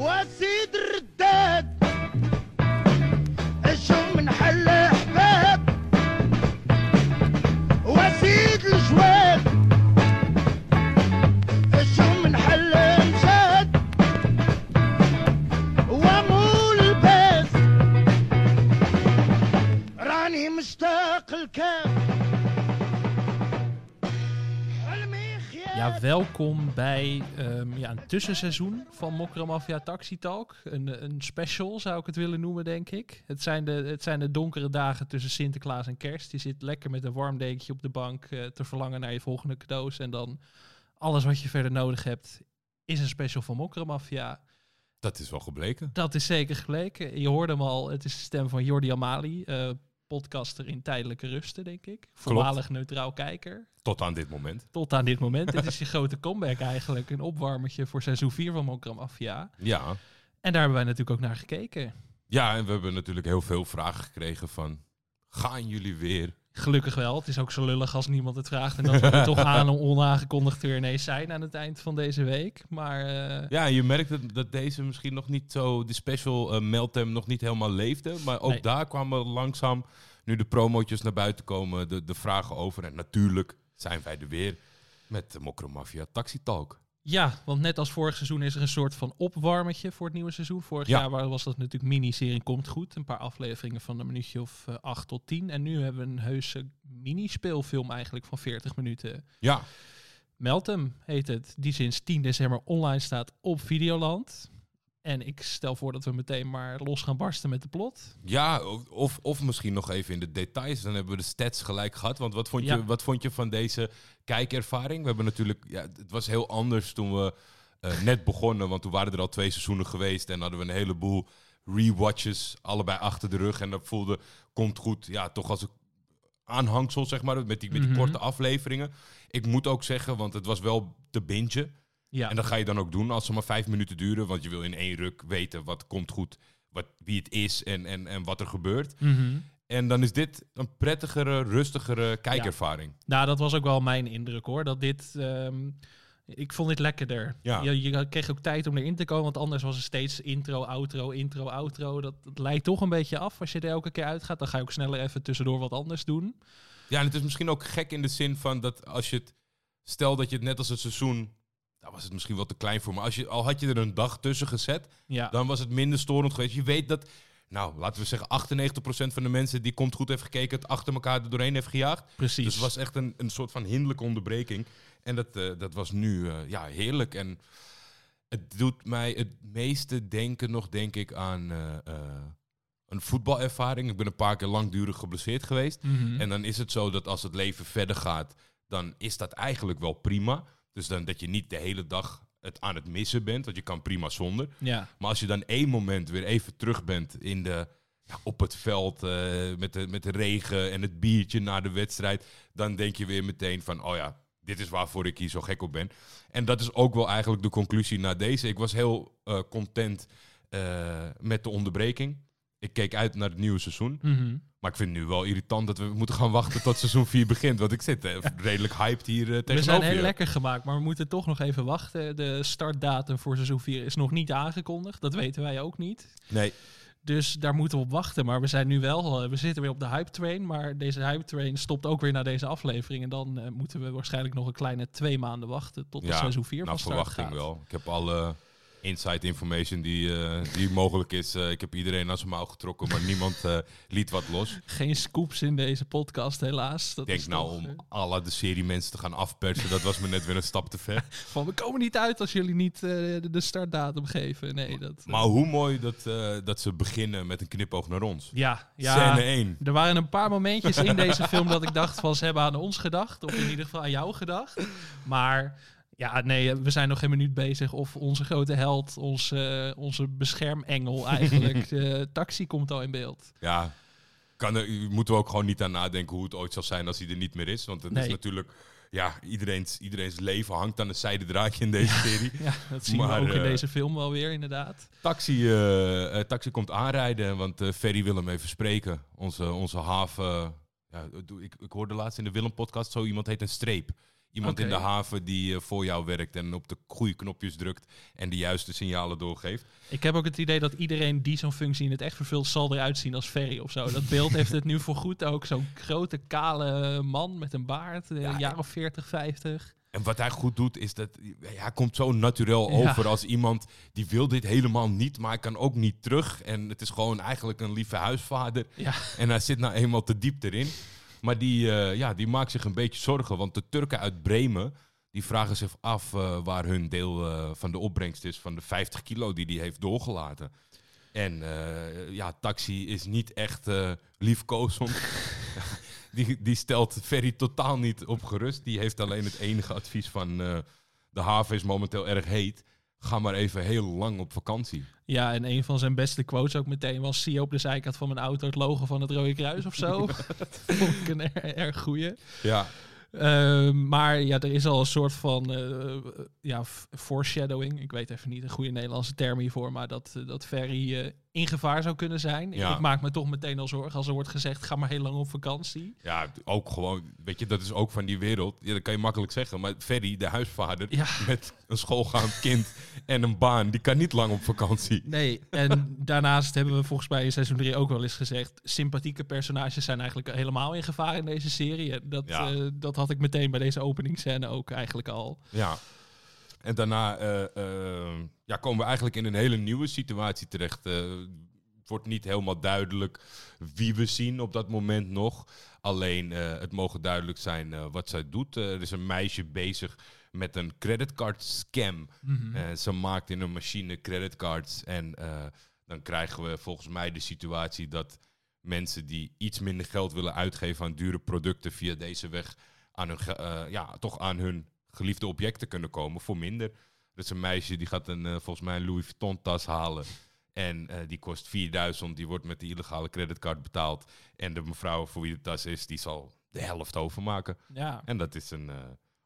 What's it? Ja, welkom bij ehm, ja, een tussenseizoen van Mokra Mafia Taxi Talk. Een, een special zou ik het willen noemen, denk ik. Het zijn, de, het zijn de donkere dagen tussen Sinterklaas en Kerst. Je zit lekker met een warm dekentje op de bank eh, te verlangen naar je volgende cadeaus. En dan alles wat je verder nodig hebt is een special van Mokra Mafia. Dat is wel gebleken. Dat is zeker gebleken. Je hoorde hem al, het is de stem van Jordi Amali, eh, podcaster in tijdelijke rusten, denk ik. Voormalig neutraal kijker. Tot aan dit moment. Tot aan dit moment. dit is je grote comeback eigenlijk. Een opwarmertje voor seizoen 4 van Mokra Mafia. Ja. En daar hebben wij natuurlijk ook naar gekeken. Ja, en we hebben natuurlijk heel veel vragen gekregen van... Gaan jullie weer? Gelukkig wel. Het is ook zo lullig als niemand het vraagt. En dat we er toch aan onaangekondigd weer ineens zijn aan het eind van deze week. Maar eh, Ja, je merkt dat, dat deze misschien nog niet zo... De special uh, Meltem nog niet helemaal leefde. Maar ook Nee. daar kwamen langzaam, nu de promotjes naar buiten komen... De, de vragen over. En natuurlijk zijn wij er weer met de Mokro Mafia Taxi Talk. Ja, want net als vorig seizoen is er een soort van opwarmetje voor het nieuwe seizoen. Vorig Ja. jaar was dat natuurlijk miniserie Komt Goed. Een paar afleveringen van een minuutje of eh, 8 tot 10. En nu hebben we een heuse mini-speelfilm eigenlijk van 40 minuten. Ja, Meltem heet het, die sinds 10 december online staat op Videoland. En ik stel voor dat we meteen maar los gaan barsten met de plot. Ja, of, of misschien nog even in de details. Dan hebben we de stats gelijk gehad. Want wat vond je, wat vond je van deze kijkervaring? We hebben natuurlijk... Ja, het was heel anders toen we eh, net begonnen. Want toen waren er al twee seizoenen geweest. En hadden we een heleboel rewatches. Allebei achter de rug. En dat voelde, komt goed. Ja, toch als een aanhangsel, zeg maar. Met die, met die Mhm. korte afleveringen. Ik moet ook zeggen, want het was wel te bingen. Ja, En dat ga je dan ook doen als ze maar vijf minuten duren. Want je wil in één ruk weten wat komt goed, wat, wie het is en, en, en wat er gebeurt. Mhm. En dan is dit een prettigere, rustigere kijkervaring. Nou, dat was ook wel mijn indruk hoor. Dat dit. ehm, ik vond dit lekkerder. Ja. Je, je kreeg ook tijd om erin te komen, want anders was het steeds intro, outro, intro, outro. Dat, dat leidt toch een beetje af. Als je er elke keer uitgaat, dan ga je ook sneller even tussendoor wat anders doen. Ja, en het is misschien ook gek in de zin van dat als je het... Stel dat je het net als het seizoen... Daar was het misschien wel te klein voor. Maar als je, al had je er een dag tussen gezet, Ja, dan was het minder storend geweest. Je weet dat... Nou, laten we zeggen, 98% van de mensen die komt goed heeft gekeken... het achter elkaar er doorheen heeft gejaagd. precies. Dus het was echt een, een soort van hinderlijke onderbreking. En dat, eh, dat was nu eh, ja, heerlijk. En het doet mij het meeste denken nog, denk ik, aan eh, een voetbalervaring. Ik ben een paar keer langdurig geblesseerd geweest. Mhm. En dan is het zo dat als het leven verder gaat, dan is dat eigenlijk wel prima. Dus dan dat je niet de hele dag het aan het missen bent, want je kan prima zonder. ja. Maar als je dan één moment weer even terug bent in de, ja, op het veld eh, met, de, met de regen en het biertje na de wedstrijd, dan denk je weer meteen van, oh ja, dit is waarvoor ik hier zo gek op ben. En dat is ook wel eigenlijk de conclusie na deze. Ik was heel eh, content eh, met de onderbreking. Ik keek uit naar het nieuwe seizoen. Mhm. Maar ik vind het nu wel irritant dat we moeten gaan wachten tot seizoen 4 begint. Want ik zit eh, redelijk hyped hier eh, We tegenover zijn heel je. lekker gemaakt, maar we moeten toch nog even wachten. De startdatum voor seizoen 4 is nog niet aangekondigd. Dat weten wij ook niet. Nee, Dus daar moeten we op wachten. Maar we zijn nu wel, eh, we zitten weer op de hype train. Maar deze hype train stopt ook weer na deze aflevering. En dan moeten we waarschijnlijk nog een kleine twee maanden wachten tot de Ja, seizoen 4 nou van start verwachting gaat. wel. Ik heb alle inside information die, eh, die mogelijk is. Eh, ik heb iedereen aan zijn mouw getrokken, maar niemand eh, liet wat los. Geen scoops in deze podcast helaas. Dat Ik denk nou toch, om alle de serie mensen te gaan afpersen, dat was me net weer een stap te ver. van we komen niet uit als jullie niet de, de startdatum geven. Nee, dat... Maar hoe mooi dat, dat ze beginnen met een knipoog naar ons. ja, ja. Scène 1. Er waren een paar momentjes in deze film dat ik dacht van ze hebben aan ons gedacht. Of in ieder geval aan jou gedacht. Maar ja, nee, we zijn nog geen minuut bezig. Of onze grote held, onze, onze beschermengel eigenlijk. De taxi komt al in beeld. Ja, kan er, moeten we ook gewoon niet aan nadenken hoe het ooit zal zijn als hij er niet meer is. Want het is natuurlijk, ja, iedereen's, iedereen's leven hangt aan een zijde draadje in deze serie. Ja, dat zien Maar, we ook in eh, deze film wel weer inderdaad. Taxi, eh, eh, taxi komt aanrijden, want eh, Ferry wil hem even spreken. Onze, onze haven. ja, ik, ik hoorde laatst in de Willem-podcast zo iemand heet een streep. Iemand in de haven die eh, voor jou werkt en op de goede knopjes drukt en de juiste signalen doorgeeft. Ik heb ook het idee dat iedereen die zo'n functie in het echt vervult, zal eruit zien als Ferry of zo. Dat beeld heeft het nu voor goed ook. Zo'n grote, kale man met een baard, eh, Ja, een jaar of 40, 50. En wat hij goed doet, is dat hij komt zo natuurlijk Ja. over als iemand die wil dit helemaal niet, maar hij kan ook niet terug. En het is gewoon eigenlijk een lieve huisvader. Ja. En hij zit nou eenmaal te diep erin. Maar die, eh, ja, die maakt zich een beetje zorgen, want de Turken uit Bremen, die vragen zich af eh, waar hun deel eh, van de opbrengst is van de 50 kilo die hij heeft doorgelaten. En ja, Taxi is niet echt liefkozend. die, die stelt Ferry totaal niet op gerust. Die heeft alleen het enige advies van de haven is momenteel erg heet. Ga maar even heel lang op vakantie. Ja, en een van zijn beste quotes ook meteen was... zie je op de zijkant van mijn auto het logo van het Rode Kruis of zo? dat vond ik een er- erg goeie. Ja, Ehm, maar ja, er is al een soort van eh, ja, foreshadowing. Ik weet even niet een goede Nederlandse term hiervoor, maar dat, eh, dat Ferry eh, in gevaar zou kunnen zijn. Ja. Ik maak me toch meteen al zorgen als er wordt gezegd: ga maar heel lang op vakantie. ja, ook gewoon, weet je, dat is ook van die wereld. Ja, dat kan je makkelijk zeggen. Maar Ferry, de huisvader, Ja. met een schoolgaand kind en een baan, die kan niet lang op vakantie. Nee, en daarnaast hebben we volgens mij in seizoen 3 ook wel eens gezegd: sympathieke personages zijn eigenlijk helemaal in gevaar in deze serie. En Dat, Ja. eh, dat had ik meteen bij deze openingsscène ook eigenlijk al. Ja. En daarna eh, eh, ja, komen we eigenlijk in een hele nieuwe situatie terecht. Eh, het wordt niet helemaal duidelijk wie we zien op dat moment nog. Alleen eh, het mogen duidelijk zijn eh, wat zij doet. Eh, er is een meisje bezig met een creditcard scam. Mhm. Eh, ze maakt in een machine creditcards. En eh, dan krijgen we volgens mij de situatie dat mensen die iets minder geld willen uitgeven aan dure producten via deze weg aan hun, eh, ja, toch aan hun geliefde objecten kunnen komen voor minder. Dat is een meisje die gaat een, eh, volgens mij een Louis Vuitton tas halen. En eh, die kost 4000, die wordt met de illegale creditcard betaald. En de mevrouw voor wie de tas is, die zal de helft overmaken. Ja. En dat is een, eh,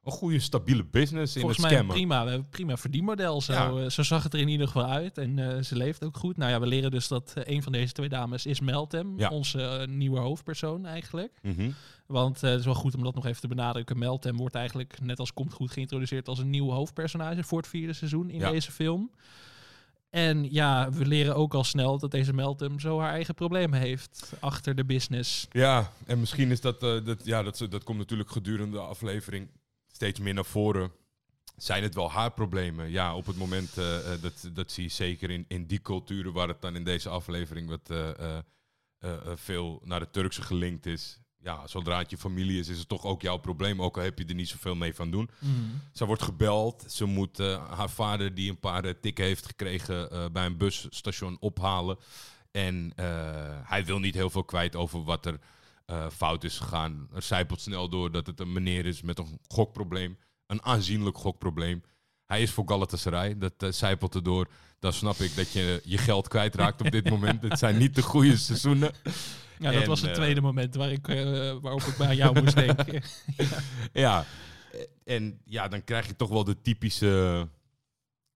een goede, stabiele business in Volgens het mij scammen. prima. We hebben een prima verdienmodel. Zo, Ja. eh, zo zag het er in ieder geval uit. En eh, ze leeft ook goed. Nou ja, we leren dus dat eh, een van deze twee dames is Meltem. Ja. Onze eh, nieuwe hoofdpersoon eigenlijk. Mhm. Want eh, het is wel goed om dat nog even te benadrukken. Meltem wordt eigenlijk net als Komt Goed geïntroduceerd als een nieuw hoofdpersonage voor het vierde seizoen in Ja. deze film. En ja, we leren ook al snel dat deze Meltem zo haar eigen problemen heeft achter de business. Ja, en misschien is dat, eh, dat, ja, dat, dat komt natuurlijk gedurende de aflevering steeds meer naar voren. Zijn het wel haar problemen? Ja, op het moment, eh, eh, dat, dat zie je zeker in, in die culturen waar het dan in deze aflevering wat eh, veel naar de Turkse gelinkt is. Ja, zodra het je familie is, is het toch ook jouw probleem, ook al heb je er niet zoveel mee van doen. Ze wordt gebeld. Ze moet haar vader, die een paar tikken heeft gekregen, bij een busstation ophalen. En hij wil niet heel veel kwijt over wat er eh, fout is gegaan. Er zijpelt snel door dat het een meneer is met een gokprobleem. Een aanzienlijk gokprobleem. Hij is voor Galatasaray. Dat eh, zijpelt erdoor. Dan snap ik dat je je geld kwijtraakt op dit moment. Het zijn niet de goede seizoenen. Ja, dat En, was het eh, tweede moment waar ik, eh, waarop ik bij jou moest denken. Ja, en ja, dan krijg je toch wel de typische,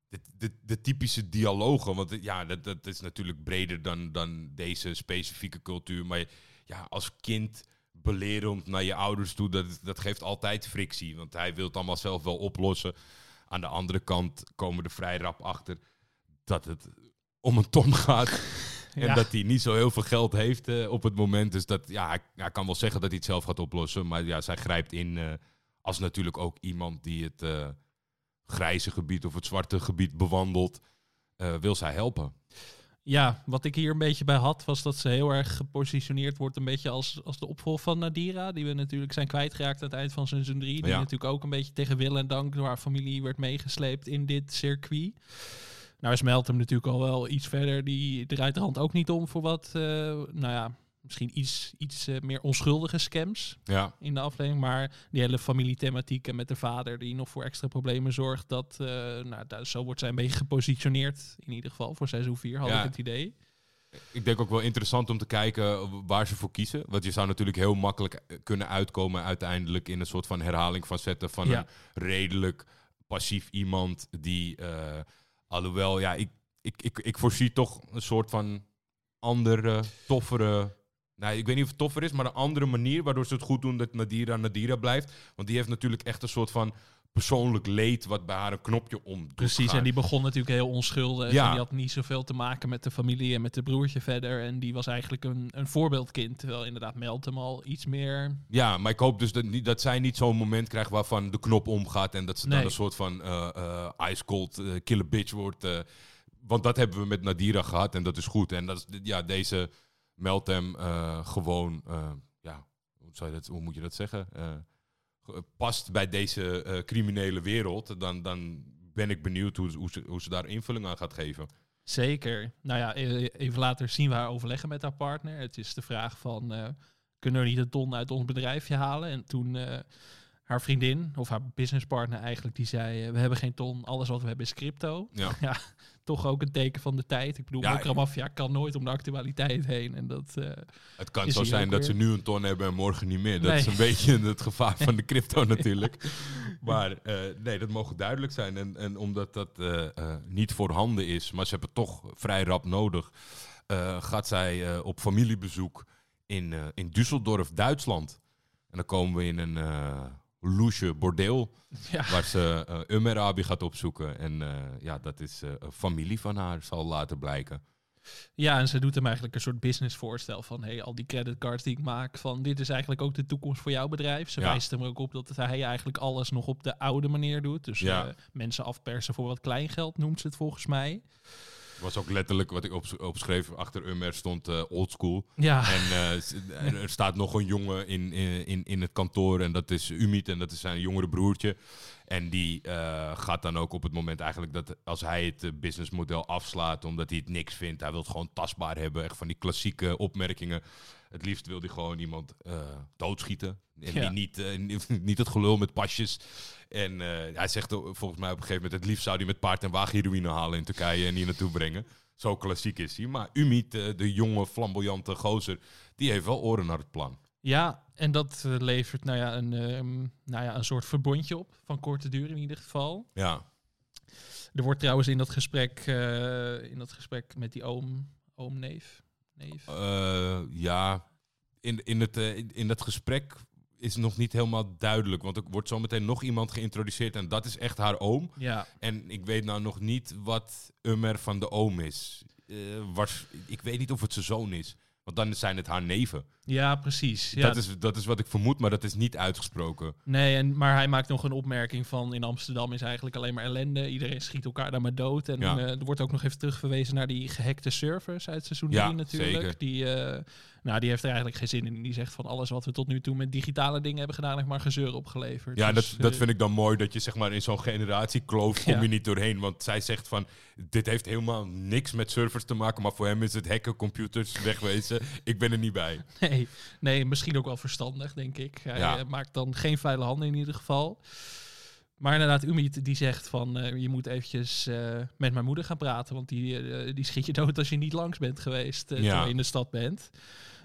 de, de, de typische dialogen. Want eh, ja, dat, dat is natuurlijk breder dan, dan deze specifieke cultuur. Maar ja, als kind belerend naar je ouders toe, dat, dat geeft altijd frictie. Want hij wil het allemaal zelf wel oplossen. Aan de andere kant komen er vrij rap achter dat het om een ton gaat. En Ja. dat hij niet zo heel veel geld heeft eh, op het moment. Dus dat, ja, hij, hij kan wel zeggen dat hij het zelf gaat oplossen. Maar ja, zij grijpt in eh, als natuurlijk ook iemand die het eh, grijze gebied of het zwarte gebied bewandelt. wil zij helpen. Ja, wat ik hier een beetje bij had, was dat ze heel erg gepositioneerd wordt. Een beetje als, als de opvolger van Nadira. Die we natuurlijk zijn kwijtgeraakt aan het eind van seizoen 3. Die Ja. natuurlijk ook een beetje tegen wil en dank door haar familie werd meegesleept in dit circuit. Nou is Meltem natuurlijk al wel iets verder. Die draait de hand ook niet om voor wat, eh, nou ja, misschien iets, iets eh, meer onschuldige scams Ja, in de aflevering. Maar die hele familiethematiek en met de vader die nog voor extra problemen zorgt. Dat, eh, nou, daar, zo wordt zij een beetje gepositioneerd. In ieder geval voor seizoen 4 had Ja. ik het idee. ik denk ook wel interessant om te kijken waar ze voor kiezen. Want je zou natuurlijk heel makkelijk eh, kunnen uitkomen uiteindelijk in een soort van herhaling van zetten van Ja. een redelijk passief iemand die, alhoewel, ja, ik, ik, ik, ik voorzie toch een soort van andere, toffere nou, ik weet niet of het toffer is, maar een andere manier waardoor ze het goed doen dat Nadira Nadira blijft. Want die heeft natuurlijk echt een soort van persoonlijk leed wat bij haar een knopje om doet Precies, en die begon natuurlijk heel onschuldig. Ja. En die had niet zoveel te maken met de familie en met de broertje verder. En die was eigenlijk een, een voorbeeldkind. Terwijl inderdaad Meltem al iets meer... Ja, maar ik hoop dus dat, niet, dat zij niet zo'n moment krijgt waarvan de knop omgaat en dat ze dan een soort van eh, eh, ice cold eh, killer bitch wordt. want dat hebben we met Nadira gehad en dat is goed. En dat is, ja, deze meldt hem eh, gewoon, eh, ja, hoe, zou je dat, hoe moet je dat zeggen? Eh, past bij deze criminele wereld, dan, dan ben ik benieuwd hoe, hoe, ze, hoe ze daar invulling aan gaat geven. Zeker. Nou ja, e- even later zien we haar overleggen met haar partner. Het is de vraag van, kunnen we niet een ton uit ons bedrijfje halen? En toen eh, haar vriendin, of haar businesspartner eigenlijk, die zei, we hebben geen ton, alles wat we hebben is crypto. Ja. Toch ook een teken van de tijd. Ik bedoel, Ja, ja, Mafia kan nooit om de actualiteit heen. En dat, eh, Het kan zo zijn dat ze nu een ton hebben en morgen niet meer. Dat Nee. is een beetje het gevaar van de crypto natuurlijk. Maar eh, nee, dat mogen duidelijk zijn. En, en omdat dat eh, niet voorhanden is, maar ze hebben het toch vrij rap nodig, gaat zij op familiebezoek in, in Düsseldorf, Duitsland. En dan komen we in een loesje bordeel ja, waar ze eh Umer Abi gaat opzoeken. En eh, ja, dat is eh, een familie van haar, zal later blijken. Ja, en ze doet hem eigenlijk een soort businessvoorstel van hey, al die creditcards die ik maak, van dit is eigenlijk ook de toekomst voor jouw bedrijf. Ze Ja. wijst hem ook op dat hij eigenlijk alles nog op de oude manier doet. Dus Ja. mensen afpersen voor wat kleingeld noemt ze het volgens mij. Was ook letterlijk wat ik op, opschreef. Achter Umer stond eh oldschool. Ja, En eh, er staat nog een jongen in, in, in het kantoor en dat is Umit en dat is zijn jongere broertje. En die eh, gaat dan ook op het moment eigenlijk dat als hij het businessmodel afslaat omdat hij het niks vindt, hij wil het gewoon tastbaar hebben, echt van die klassieke opmerkingen. Het liefst wil hij gewoon iemand eh, doodschieten. En Ja. niet, eh, niet- het gelul met pasjes. En eh, hij zegt volgens mij op een gegeven moment, het liefst zou hij met paard en wagen heroïne halen in Turkije en hier naartoe brengen. Zo klassiek is hij. Maar Umit, de jonge, flamboyante gozer, die heeft wel oren naar het plan. ja en dat levert nou ja, een, ehm, nou ja, een soort verbondje op, van korte duur in ieder geval. Ja, Er wordt trouwens in dat gesprek, in dat gesprek met die oom, oom neef. Eh, ja. In, in, het, eh, in, in dat gesprek is nog niet helemaal duidelijk. Want er wordt zometeen nog iemand geïntroduceerd en dat is echt haar oom. Ja, En ik weet nou nog niet wat Ummer van de oom is. Eh, was, ik weet niet of het zijn zoon is. Want dan zijn het haar neven. ja precies. Ja, Dat, is, dat is wat ik vermoed, maar dat is niet uitgesproken. Nee, en, maar hij maakt nog een opmerking van in Amsterdam is eigenlijk alleen maar ellende. Iedereen schiet elkaar daar maar dood. En Ja. eh, er wordt ook nog even terugverwezen naar die gehackte servers uit seizoen 3 Ja, natuurlijk. zeker. Die, eh, nou, die heeft er eigenlijk geen zin in. Die zegt van alles wat we tot nu toe met digitale dingen hebben gedaan, heeft maar gezeur opgeleverd. Ja, Dus, dat, dat eh, vind ik dan mooi dat je zeg maar in zo'n generatiekloof kom Ja. je niet doorheen. Want zij zegt van, dit heeft helemaal niks met servers te maken, maar voor hem is het hacken, computers, wegwezen. ik ben er niet bij. Nee, nee, misschien ook wel verstandig, denk ik. Hij Ja. eh, maakt dan geen vuile handen in ieder geval. Maar inderdaad, Umit die zegt van eh, je moet eventjes eh, met mijn moeder gaan praten, want die, eh, die schiet je dood als je niet langs bent geweest Ja. toen je in de stad bent.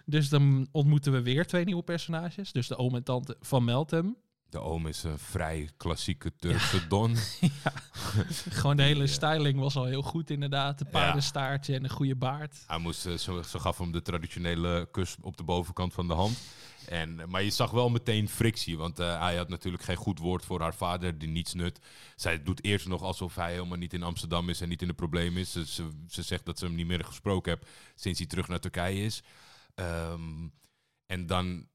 Dus dan ontmoeten we weer twee nieuwe personages. Dus de oom en tante van Meltem. De oom is een vrij klassieke Turkse don. Gewoon de hele Ja. styling was al heel goed inderdaad. De paardenstaartje en een goede baard. Hij moest, ze, ze gaf hem de traditionele kus op de bovenkant van de hand. En, eh, maar je zag wel meteen frictie, want eh, hij had natuurlijk geen goed woord voor haar vader, die niets nut. Zij doet eerst nog alsof hij helemaal niet in Amsterdam is en niet in de problemen is. Ze, ze, ze zegt dat ze hem niet meer gesproken heeft sinds hij terug naar Turkije is. Ehm, en dan,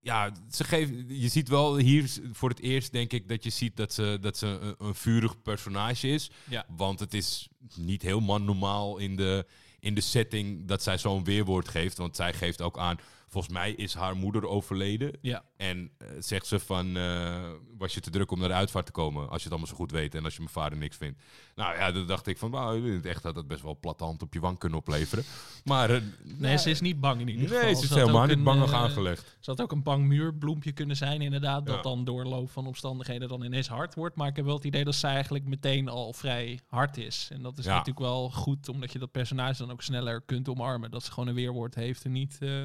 ja, ze geven, je ziet wel hier voor het eerst, denk ik, dat je ziet dat ze, dat ze een, een vurig personage is. Ja. Want het is niet helemaal normaal in de, in de setting dat zij zo'n weerwoord geeft. Want zij geeft ook aan, volgens mij is haar moeder overleden. Ja. En eh, zegt ze van, eh, was je te druk om naar de uitvaart te komen? Als je het allemaal zo goed weet en als je mijn vader niks vindt. Nou ja, dan dacht ik van, nou, in het echt had dat best wel platte hand op je wang kunnen opleveren. Maar eh, Nee, ze is niet bang in ieder geval. Nee, ze is helemaal niet bangig eh, aangelegd. Ze had ook een bang muurbloempje kunnen zijn, inderdaad. Dat Ja. dan door loop van omstandigheden dan ineens hard wordt. Maar ik heb wel het idee dat zij eigenlijk meteen al vrij hard is. En dat is Ja. natuurlijk wel goed, omdat je dat personage dan ook sneller kunt omarmen. Dat ze gewoon een weerwoord heeft en niet, eh,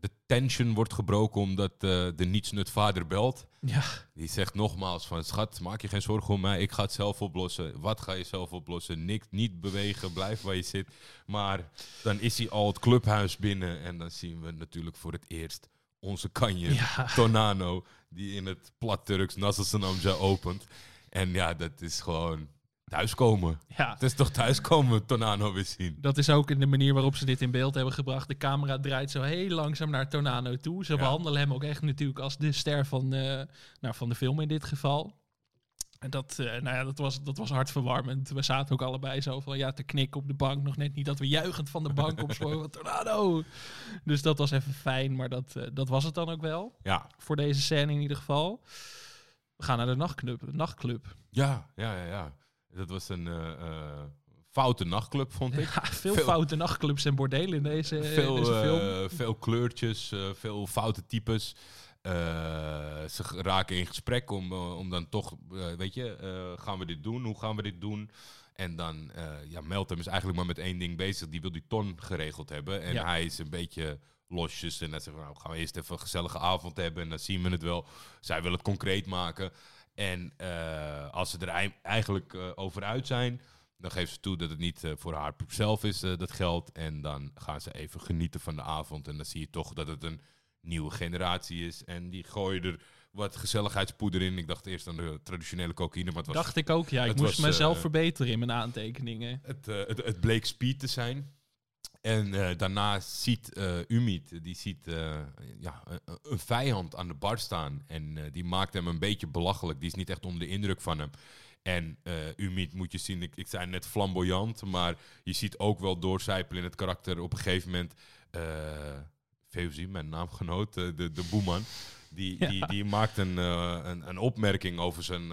de tension wordt gebroken omdat eh, de nietsnut vader belt. Ja, Die zegt nogmaals van, schat, maak je geen zorgen om mij. Ik ga het zelf oplossen. Wat ga je zelf oplossen? Niks, niet bewegen, blijf waar je zit. Maar dan is hij al het clubhuis binnen. En dan zien we natuurlijk voor het eerst onze kanje, ja. Tonano. Die in het plat Turks Nassasanamja opent. En ja, dat is gewoon thuiskomen. ja. Het is toch thuiskomen, Tonano weer zien. Dat is ook in de manier waarop ze dit in beeld hebben gebracht. De camera draait zo heel langzaam naar Tonano toe. Ze Ja. behandelen hem ook echt natuurlijk als de ster van, eh, nou, van de film in dit geval. En dat, eh, nou ja, dat, was, dat was hartverwarmend. We zaten ook allebei zo van ja, te knikken op de bank. Nog net niet dat we juichend van de bank opsprongen. Tornado! Dus dat was even fijn, maar dat, eh, dat was het dan ook wel. Ja, Voor deze scène in ieder geval. We gaan naar de nachtclub. nachtclub. ja, ja, ja. ja. Dat was een eh, eh, foute nachtclub, vond ik. Ja, veel, Veel- foute nachtclubs en bordelen in deze, veel, deze film. eh, veel kleurtjes, veel foute types. Ze raken in gesprek om, om dan toch, weet je, gaan we dit doen? Hoe gaan we dit doen? En dan, ja, Meltem is eigenlijk maar met één ding bezig. Die wil die ton geregeld hebben. En Ja. hij is een beetje losjes. En dan zegt hij, nou, gaan we eerst even een gezellige avond hebben. En dan zien we het wel. Zij wil het concreet maken. En eh, als ze er ei- eigenlijk eh, over uit zijn, dan geeft ze toe dat het niet eh, voor haar zelf is, dat geld. En dan gaan ze even genieten van de avond. En dan zie je toch dat het een nieuwe generatie is. En die gooien er wat gezelligheidspoeder in. Ik dacht eerst aan de traditionele cocaïne, maar het was Dacht ik ook, ja. Ik moest was, mezelf verbeteren in mijn aantekeningen. het, het, het bleek speed te zijn. En eh, daarna ziet eh Umid, die ziet eh, ja, een, vijand aan de bar staan. En die maakt hem een beetje belachelijk. Die is niet echt onder de indruk van hem. En Umid moet je zien, ik, ik zei net flamboyant, maar je ziet ook wel doorcijpelen in het karakter op een gegeven moment. Feuzi, mijn naamgenoot, de, de boeman, die, Ja. die, die maakt een, een, een opmerking over zijn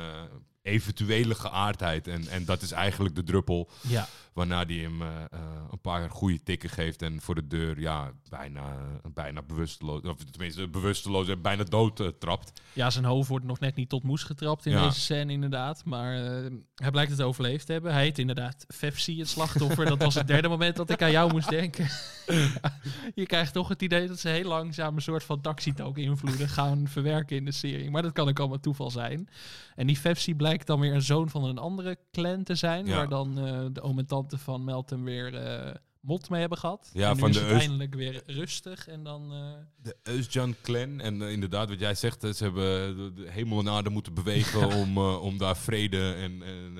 eventuele geaardheid. En, en dat is eigenlijk de druppel Ja, Waarna hij hem eh, eh, een paar goede tikken geeft en voor de deur ja, bijna, bijna bewusteloos, of tenminste bewusteloos en bijna dood eh, trapt. ja, zijn hoofd wordt nog net niet tot moes getrapt in Ja. deze scène inderdaad. Maar hij blijkt het overleefd te hebben. Hij heet inderdaad Fefsi, het slachtoffer. dat was het derde moment dat ik aan jou moest denken. je krijgt toch het idee dat ze heel langzaam een soort van taxitalk invloeden gaan verwerken in de serie. Maar dat kan ook allemaal toeval zijn. En die Fefsi blijkt dan weer een zoon van een andere clan te zijn. Ja. Waar dan eh, de oom en tante van Meltem weer eh, mot mee hebben gehad. Ja, en nu van is de het Eus- eindelijk weer rustig. En dan... eh, De Eusjan clan. En inderdaad, wat jij zegt, ze hebben de, hemel en aarde moeten bewegen om, om daar vrede en, en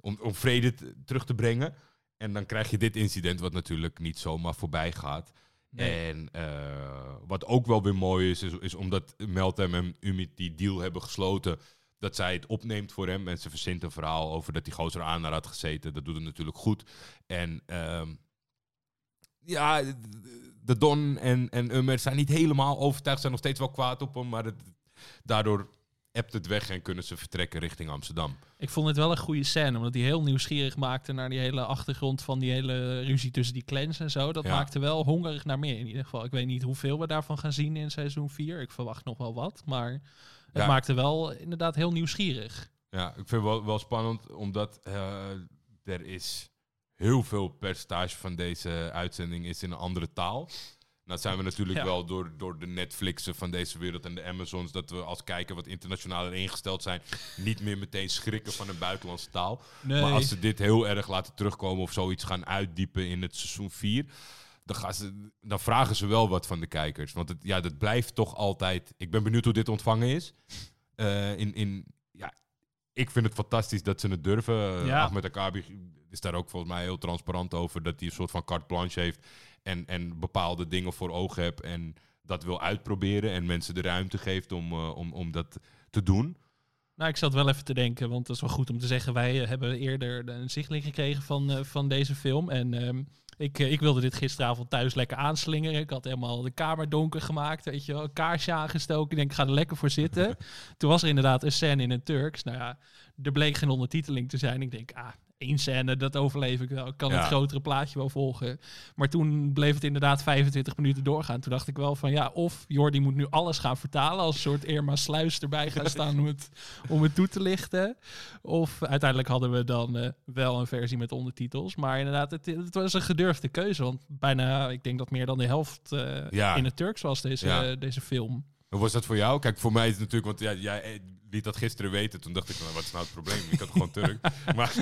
om, om vrede terug te brengen. En dan krijg je dit incident, wat natuurlijk niet zomaar voorbij gaat. nee. En wat ook wel weer mooi is, is, is omdat Meltem en Umit die deal hebben gesloten, dat zij het opneemt voor hem. En ze verzint een verhaal over dat die gozer aan haar had gezeten. Dat doet het natuurlijk goed. En ehm, ja, de Don en, en Ummer zijn niet helemaal overtuigd, zijn nog steeds wel kwaad op hem, maar het, daardoor ebt het weg en kunnen ze vertrekken richting Amsterdam. Ik vond het wel een goede scène, omdat die heel nieuwsgierig maakte naar die hele achtergrond van die hele ruzie tussen die clans en zo. Dat Ja. maakte wel hongerig naar meer in ieder geval. Ik weet niet hoeveel we daarvan gaan zien in seizoen 4. Ik verwacht nog wel wat, maar het maakte wel inderdaad heel nieuwsgierig. Ja, ik vind het wel, wel spannend, omdat eh, er is heel veel percentage van deze uitzending is in een andere taal. Nou zijn we natuurlijk Ja. wel door, door de Netflixen van deze wereld en de Amazons, dat we als kijker wat internationaler ingesteld zijn, niet meer meteen schrikken van een buitenlandse taal. Nee. Maar als ze dit heel erg laten terugkomen of zoiets gaan uitdiepen in het seizoen 4, dan, gaan ze, dan vragen ze wel wat van de kijkers. Want het, ja, dat blijft toch altijd. Ik ben benieuwd hoe dit ontvangen is. Eh, in, in, ja, ik vind het fantastisch dat ze het durven. Ja. Ahmed Akabi is daar ook volgens mij heel transparant over. Dat hij een soort van carte blanche heeft. En, en bepaalde dingen voor ogen heeft. En dat wil uitproberen. En mensen de ruimte geeft om, eh, om, om dat te doen. Nou, ik zat wel even te denken, want dat is wel goed om te zeggen. Wij hebben eerder een zichtling gekregen van, eh, van deze film. En ehm, ik, eh, ik wilde dit gisteravond thuis lekker aanslingeren. Ik had helemaal de kamer donker gemaakt, weet je wel. Een kaarsje aangestoken. Ik denk, ik ga er lekker voor zitten. Toen was er inderdaad een scène in het Turks. Nou ja, er bleek geen ondertiteling te zijn. Ik denk, ah, één scène, dat overleef ik wel. Ik kan Ja. het grotere plaatje wel volgen. Maar toen bleef het inderdaad 25 minuten doorgaan. Toen dacht ik wel van, ja, of Jordi moet nu alles gaan vertalen... als een soort Irma Sluis erbij gaan staan om het, om het toe te lichten. Of uiteindelijk hadden we dan eh, wel een versie met ondertitels. Maar inderdaad, het, het was een gedurfde keuze. Want bijna, ik denk dat meer dan de helft eh, Ja. in het Turks was, deze, Ja. deze film. Hoe was dat voor jou? Kijk, voor mij is het natuurlijk, want ja, jij eh, liet dat gisteren weten. Toen dacht ik, nou, wat is nou het probleem? Ik had gewoon Turk. Maar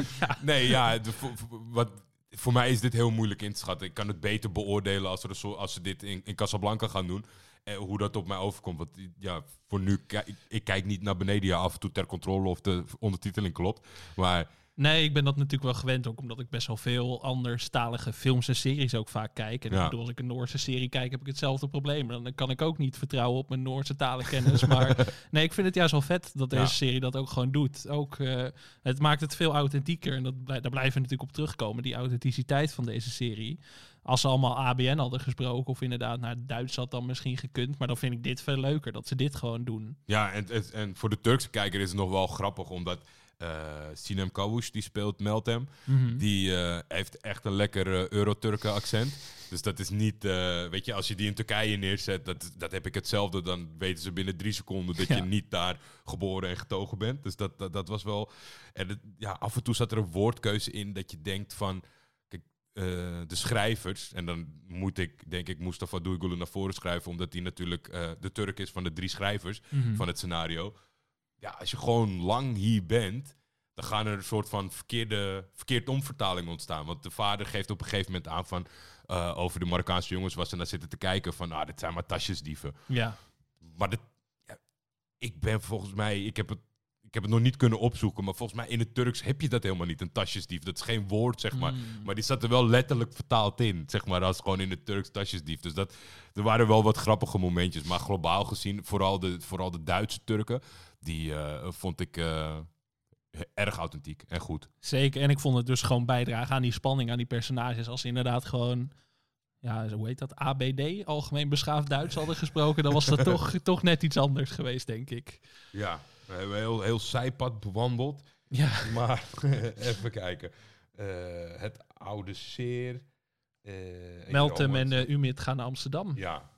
nee, ja, de, voor, wat, voor mij is dit heel moeilijk in te schatten. Ik kan het beter beoordelen als, er als ze dit in, in Casablanca gaan doen. Eh, hoe dat op mij overkomt. Want ja, voor nu, kijk, ik kijk niet naar beneden. Ja, af en toe ter controle of de ondertiteling klopt. Maar Nee, ik ben dat natuurlijk wel gewend, ook omdat ik best wel veel anderstalige films en series ook vaak kijk. En Ja. ik bedoel, als ik een Noorse serie kijk, heb ik hetzelfde probleem. Dan kan ik ook niet vertrouwen op mijn Noorse talenkennis. maar nee, ik vind het juist wel vet dat deze Ja. serie dat ook gewoon doet. Ook, eh, het maakt het veel authentieker. En dat, daar blijven we natuurlijk op terugkomen, die authenticiteit van deze serie. Als ze allemaal ABN hadden gesproken, of inderdaad naar Duits had dan misschien gekund. Maar dan vind ik dit veel leuker, dat ze dit gewoon doen. Ja, en, en, en voor de Turkse kijker is het nog wel grappig, omdat Sinem Kavush, die speelt Meltem, Mhm. die eh, heeft echt een lekker eh, Euro-Turken accent. Dus dat is niet, eh, weet je, als je die in Turkije neerzet, dat, dat heb ik hetzelfde, dan weten ze binnen drie seconden dat Ja. je niet daar geboren en getogen bent. Dus dat, dat, dat was wel, en het- ja, af en toe zat er een woordkeuze in dat je denkt van, kijk, eh, de schrijvers, en dan moet ik, denk ik, Mustafa Duygulu naar voren schrijven, omdat hij natuurlijk eh, de Turk is van de drie schrijvers Mhm. van het scenario. Ja, als je gewoon lang hier bent, dan gaan er een soort van verkeerde, verkeerd omvertaling ontstaan. Want de vader geeft op een gegeven moment aan van, eh, over de Marokkaanse jongens was ze naar zitten te kijken van, ah, dit zijn maar tasjesdieven. Ja. Maar dit, ja, ik ben volgens mij, ik heb het ik heb het nog niet kunnen opzoeken, maar volgens mij in het Turks heb je dat helemaal niet, een tasjesdief. Dat is geen woord, zeg maar. Mm. Maar die zat er wel letterlijk vertaald in, zeg maar, als gewoon in het Turks tasjesdief. Dus dat, er waren wel wat grappige momentjes. Maar globaal gezien, vooral de, vooral de Duitse Turken, die eh, vond ik eh, erg authentiek en goed. Zeker. En ik vond het dus gewoon bijdragen aan die spanning, aan die personages. Als ze inderdaad gewoon, ja, hoe heet dat? ABD, Algemeen Beschaafd Duits hadden gesproken, dan was dat toch, toch net iets anders geweest, denk ik. Ja, we hebben heel, heel zijpad bewandeld. Ja. Maar even kijken. Eh, het oude zeer. eh, ik Meltem en eh Umit gaan naar Amsterdam. Ja.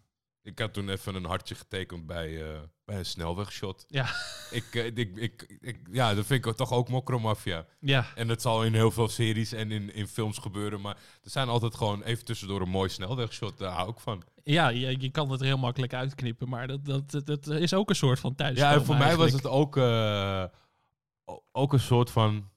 Ik had toen even een hartje getekend bij, eh, bij een snelwegshot. Ja. Ik, eh, ik, ik, ik, ja, dat vind ik toch ook mokromafia. Ja, En dat zal in heel veel series en in, in films gebeuren. Maar er zijn altijd gewoon even tussendoor een mooi snelwegshot. Daar hou ik van. ja je, je kan het er heel makkelijk uitknippen, maar dat, dat, dat, is ook een soort van thuis. Ja, en voor mij was het ook, eh, ook een soort van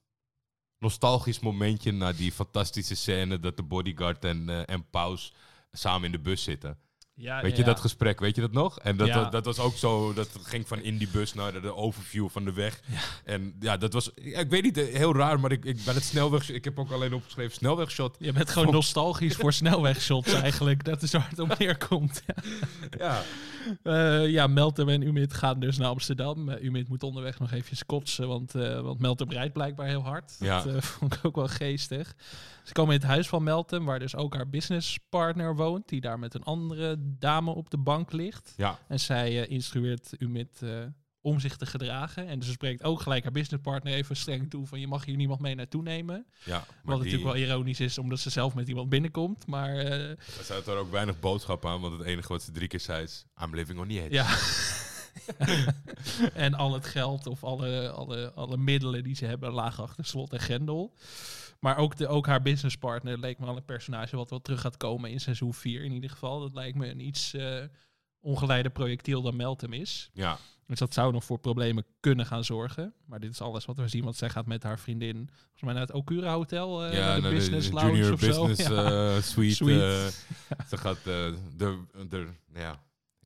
nostalgisch momentje na die fantastische scène dat de bodyguard en, en Paus samen in de bus zitten. Ja, Weet je ja. dat gesprek, weet je dat nog? En dat, Ja. dat, dat was ook zo, dat ging van in die bus naar de, overview van de weg. En ja, dat was, ik weet niet, eh, heel raar, maar ik, ik bij het snelweg, ik heb ook alleen opgeschreven snelwegshot. Je bent gewoon nostalgisch voor snelwegshots eigenlijk. Dat is waar het op neerkomt. Ja, Eh, ja, Meltem en Umit gaan dus naar Amsterdam. Eh, Umit moet onderweg nog even kotsen, want, eh want Meltem rijdt blijkbaar heel hard. Ja. Dat vond ik ook wel geestig. Ze komen in het huis van Meltem, waar dus ook haar businesspartner woont, die daar met een andere dame op de bank ligt. ja, En zij eh, instrueert Umit eh, om zich te gedragen. En ze spreekt ook gelijk haar businesspartner even streng toe van je mag hier niemand mee naartoe nemen. ja. Wat die, natuurlijk wel ironisch is, omdat ze zelf met iemand binnenkomt. Maar eh, er zat er ook weinig boodschap aan, want het enige wat ze drie keer zei is, I'm living on the edge. Ja. en al het geld of alle, alle, alle middelen die ze hebben lagen achter slot en grendel. Maar ook, de, ook haar businesspartner leek me al een personage wat wel terug gaat komen in seizoen 4 in ieder geval. Dat lijkt me een iets eh ongeleide projectiel dan Meltem is. Ja, Dus dat zou nog voor problemen kunnen gaan zorgen. Maar dit is alles wat we zien, want zij gaat met haar vriendin volgens mij naar het Okura Hotel, eh, ja naar de business lounge junior of business zo. Ja. eh, suite. Suite. ze gaat de, de, ja,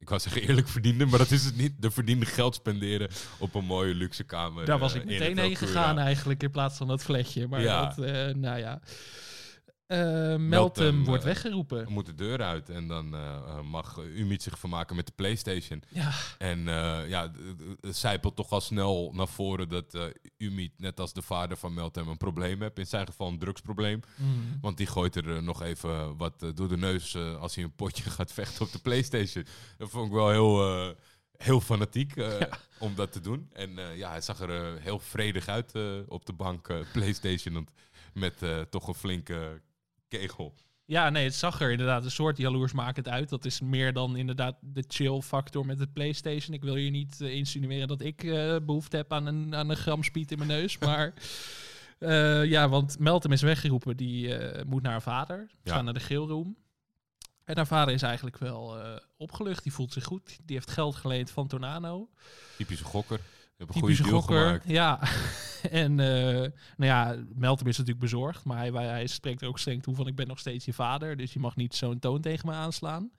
ik wou zeggen eerlijk verdienen, maar dat is het niet. De verdiende geld spenderen op een mooie luxe kamer. Daar was eh, ik in meteen heen gegaan eigenlijk in plaats van dat fletje. Maar Ja. dat, eh, nou ja. Eh Meltem wordt eh, weggeroepen. moet de deur uit en dan eh, mag Umit zich vermaken met de PlayStation. Ja, En ja, het zijpelt toch al snel naar voren dat Umit, net als de vader van Meltem, een probleem heeft. In zijn geval een drugsprobleem. Mm. Want die gooit er nog even wat door de neus als hij een potje gaat vechten op de PlayStation. Dat vond ik wel heel, heel fanatiek om dat te doen. En ja, hij zag er heel vredig uit op de bank PlayStation. Met toch een flinke kegel. Ja, nee, het zag er inderdaad een soort jaloersmakend uit. Dat is meer dan inderdaad de chill factor met de PlayStation. Ik wil je niet eh, insinueren dat ik eh, behoefte heb aan een, aan een gram speed in mijn neus. Maar eh, ja, want Meltem is weggeroepen. Die moet naar haar vader. Ze Ja. gaan naar de geelroom. En haar vader is eigenlijk wel opgelucht. Die voelt zich goed. Die heeft geld geleend van Tornano. Typische gokker. Een goede gokker. gemaakt. Ja. en eh, nou ja, Meltem is natuurlijk bezorgd. Maar hij, hij, spreekt er ook streng toe van ik ben nog steeds je vader. Dus je mag niet zo'n toon tegen me aanslaan.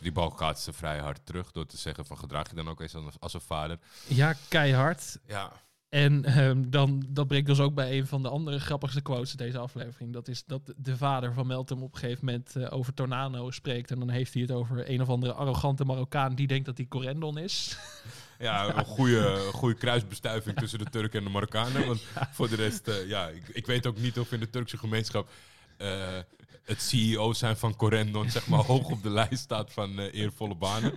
Die bal gaat ze vrij hard terug door te zeggen van gedraag je dan ook eens als, een vader. Ja, keihard. Ja, En ehm, dan, dat brengt ons ook bij een van de andere grappigste quotes in deze aflevering. Dat is dat de vader van Meltem op een gegeven moment eh, over Tornado spreekt. En dan heeft hij het over een of andere arrogante Marokkaan die denkt dat hij Corendon is. ja een goede, goede kruisbestuiving tussen de Turken en de Marokkanen. Want voor de rest, eh, ja, ik, ik weet ook niet of in de Turkse gemeenschap eh, het CEO zijn van Corendon zeg maar hoog op de lijst staat van eh, eervolle banen.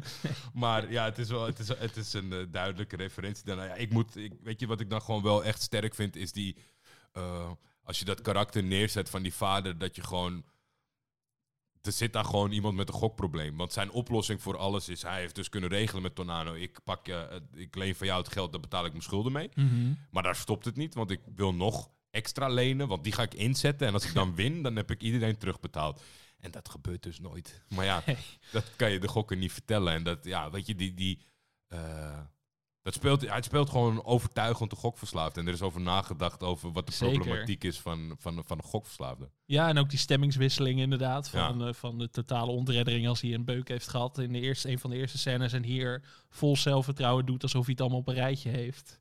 Maar ja, het is wel het is, het is een duidelijke referentie. Dan, ja, ik moet, ik, weet je wat ik dan gewoon wel echt sterk vind, is die, als je dat karakter neerzet van die vader, dat je gewoon er zit daar gewoon iemand met een gokprobleem. Want zijn oplossing voor alles is, hij heeft dus kunnen regelen met Tornado. Ik pak je, het- ik leen van jou het geld, daar betaal ik mijn schulden mee. Maar daar stopt het niet, want ik wil nog extra lenen, want die ga ik inzetten. En als ik dan win, dan heb ik iedereen terugbetaald. En dat gebeurt dus nooit. Maar ja, dat kan je de gokker niet vertellen. En dat, ja, weet je, die, die, eh, dat speelt, hij speelt gewoon overtuigend de gokverslaafde. En er is over nagedacht over wat de Zeker. problematiek is van, van, van de gokverslaafde. Ja, en ook die stemmingswisseling inderdaad. Van, Ja. eh, van de totale ontreddering als hij een beuk heeft gehad in de eerste, een van de eerste scènes. En hier vol zelfvertrouwen doet alsof hij het allemaal op een rijtje heeft.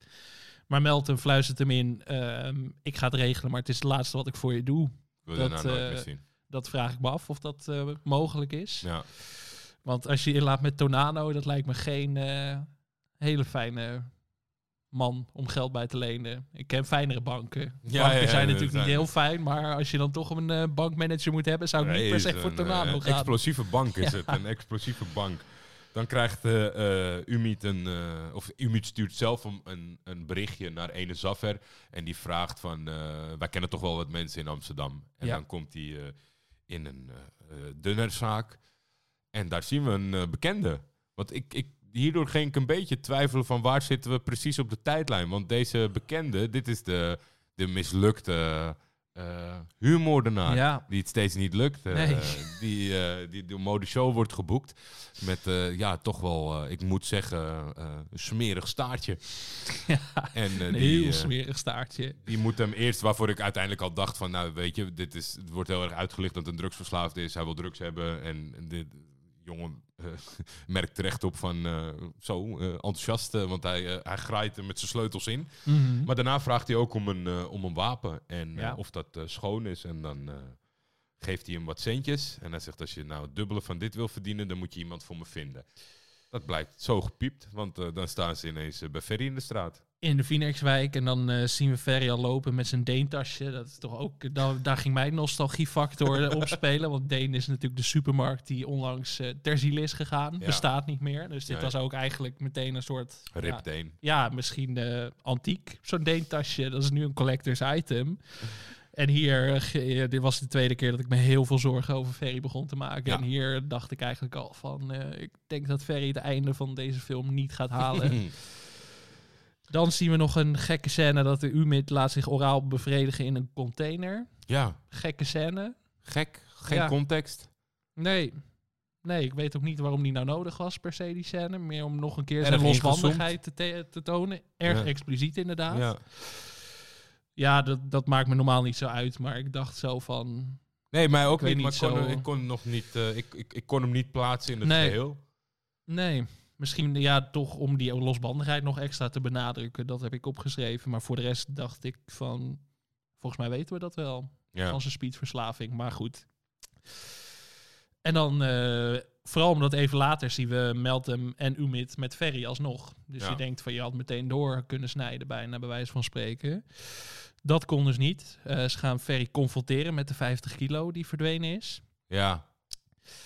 Maar Melton fluistert hem in. ehm, ik ga het regelen, maar het is het laatste wat ik voor je doe. Wil Dat, je nou nooit eh, meer zien. Dat vraag ik me af of dat eh, mogelijk is. Ja. Want als je inlaat met Tornado, dat lijkt me geen hele fijne man om geld bij te lenen. Ik ken fijnere banken. Ja, banken ja, zijn natuurlijk niet heel fijn, maar als je dan toch een eh, bankmanager moet hebben, zou ik niet per se voor Tornado eh, gaan. explosieve bank is het, een explosieve bank. Dan krijgt eh eh, Umit een, of Umit stuurt zelf een, een, een berichtje naar ene Zaffer en die vraagt van, wij kennen toch wel wat mensen in Amsterdam. En dan komt hij in een dunnerzaak en daar zien we een bekende. Want ik, ik, hierdoor ging ik een beetje twijfelen van waar zitten we precies op de tijdlijn. Want deze bekende, dit is de, de mislukte eh huurmoordenaar Ja, die het steeds niet lukt. Nee. die, eh die door Mode Show wordt geboekt. Met, ja, toch wel, ik moet zeggen, een smerig staartje. Ja, En een die, heel smerig staartje. die moet hem eerst, waarvoor ik uiteindelijk al dacht van, nou weet je, dit is, het wordt heel erg uitgelicht dat een drugsverslaafd is. Hij wil drugs hebben en dit jongen eh, merkt terecht op van, eh, zo, eh, enthousiast, want hij, hij graait er met zijn sleutels in. Mhm. Maar daarna vraagt hij ook om een, om een wapen. En Ja. of dat schoon is. En dan geeft hij hem wat centjes. En hij zegt, als je nou het dubbele van dit wil verdienen, dan moet je iemand voor me vinden. Dat blijkt zo gepiept, want dan staan ze ineens bij Ferry in de straat. In de Phoenixwijk. En dan eh, zien we Ferry al lopen met zijn Deentasje. Dat is toch ook, daar, daar ging mijn nostalgiefactor eh, op spelen. Want Deen is natuurlijk de supermarkt die onlangs eh ter ziele is gegaan. Ja. Bestaat niet meer. Dus dit Nee. was ook eigenlijk meteen een soort... ja, Ripdeen. ja, misschien eh, antiek. Zo'n Deentasje, dat is nu een collectors item. En hier, eh, eh, dit was de tweede keer dat ik me heel veel zorgen over Ferry begon te maken. Ja. En hier dacht ik eigenlijk al van, eh, ik denk dat Ferry het einde van deze film niet gaat halen. Dan zien we nog een gekke scène dat de Umid laat zich oraal bevredigen in een container. ja, Gekke scène. gek. Geen Ja. context. Nee. Nee, ik weet ook niet waarom die nou nodig was per se, die scène. Meer om nog een keer zijn losbandigheid te, te, tonen. Erg Ja. expliciet inderdaad. Ja, Ja. dat, dat maakt me normaal niet zo uit. Maar ik dacht zo van... Nee, mij ook Ik niet, maar ik kon, zo- ik kon hem nog niet, eh, ik, ik, ik kon hem niet plaatsen in het Nee. geheel. Nee, misschien ja, toch om die losbandigheid nog extra te benadrukken. Dat heb ik opgeschreven. Maar voor de rest dacht ik van... Volgens mij weten we dat wel. Ja. van zijn speedverslaving. Maar goed. En dan, eh, vooral omdat even later zien we Meltem en Umid met Ferry alsnog. Dus Ja. je denkt van je had meteen door kunnen snijden bijna, bij wijze van spreken. Dat kon dus niet. Eh, ze gaan Ferry confronteren met de 50 kilo die verdwenen is. ja.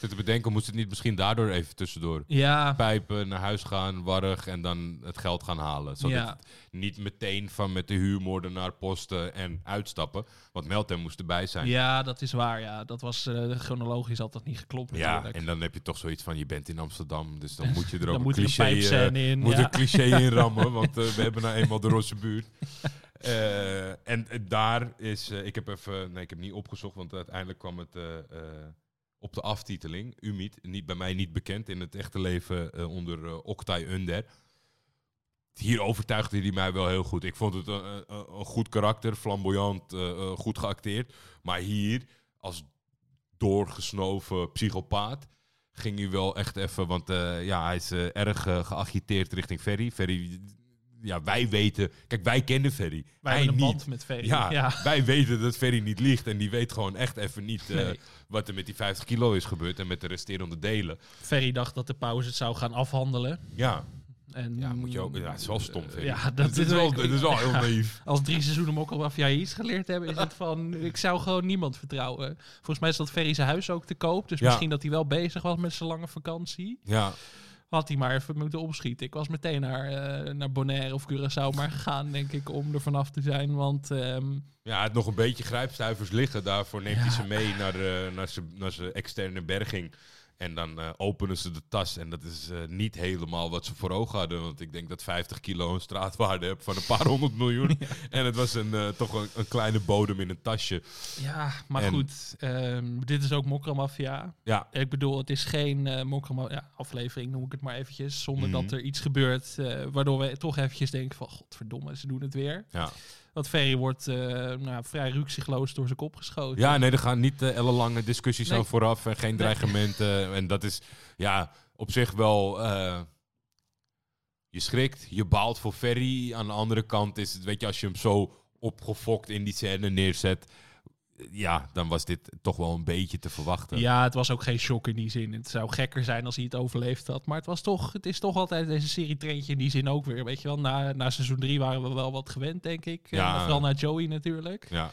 Zit te bedenken, moest het niet misschien daardoor even tussendoor Ja, pijpen, naar huis gaan, warrig en dan het geld gaan halen. Zodat Ja. het niet meteen van met de huurmoordenaar posten en uitstappen. Want Meltem moest erbij zijn. ja, dat is waar. Ja, dat was eh, chronologisch dat niet geklopt. Ja, natuurlijk. en dan heb je toch zoiets van, je bent in Amsterdam, dus dan moet je er ook een cliché, pijpscène in, moet ja. een cliché in rammen, want eh, we hebben nou eenmaal de Rosse buurt. En daar is, ik heb even, nee, ik heb niet opgezocht, want uiteindelijk kwam het op de aftiteling. Umid, niet, bij mij niet bekend in het echte leven eh, onder Oktay Under. Hier overtuigde hij mij wel heel goed. Ik vond het een, goed karakter, flamboyant, eh, goed geacteerd. Maar hier, als doorgesnoven psychopaat, ging hij wel echt even... Want ja, hij is erg geagiteerd richting Ferry. Ferry, ja, wij weten... Kijk, wij kennen Ferry. Wij hij hebben een niet. band met Ferry. Ja, ja. wij weten dat Ferry niet liegt. En die weet gewoon echt even niet eh, Nee. wat er met die 50 kilo is gebeurd. En met de resterende delen. Ferry dacht dat de pauze het zou gaan afhandelen. Ja, En, ja moet je ook... Ja, het is wel stom, Ferry. Ja, dat is wel, het is wel heel naïef. Als drie seizoenen Mokkelmafia iets geleerd hebben, is het van... Ik zou gewoon niemand vertrouwen. Volgens mij is dat Ferry zijn huis ook te koop. Dus Ja. misschien dat hij wel bezig was met zijn lange vakantie. Ja, Had hij maar even moeten opschieten. Ik was meteen naar, eh, naar Bonaire of Curaçao maar gegaan, denk ik, om er vanaf te zijn. Want ehm, ja, had nog een beetje grijpstuivers liggen. Daarvoor neemt Ja. hij ze mee naar, de, naar, zijn, naar zijn externe berging. En dan eh, openen ze de tas. En dat is eh, niet helemaal wat ze voor ogen hadden. Want ik denk dat 50 kilo een straatwaarde heb van een paar honderd miljoen. En het was een, eh, toch een, een kleine bodem in een tasje. ja, maar En- goed. ehm, dit is ook Mokkelmafia. Ja, Ik bedoel, het is geen Mokkelma- ja, aflevering, noem ik het maar eventjes. Zonder Mhm. dat er iets gebeurt waardoor we toch eventjes denken van... Godverdomme, ze doen het weer. ja. Want Ferry wordt eh, nou, vrij ruksigloos door zijn kop geschoten. Ja, nee, er gaan niet eh, ellenlange discussies Nee. aan vooraf en geen Nee. dreigementen. En dat is ja, op zich wel. eh, je schrikt, je baalt voor Ferry. Aan de andere kant is het, weet je, als je hem zo opgefokt in die scène neerzet. Ja, dan was dit toch wel een beetje te verwachten. Ja, het was ook geen shock in die zin. Het zou gekker zijn als hij het overleefd had. Maar het, was toch, het is toch altijd deze serie treintje in die zin ook weer. Weet je wel, na, na seizoen 3 waren we wel wat gewend, denk ik. Ja. Ja. vooral naar Joey natuurlijk. Ja.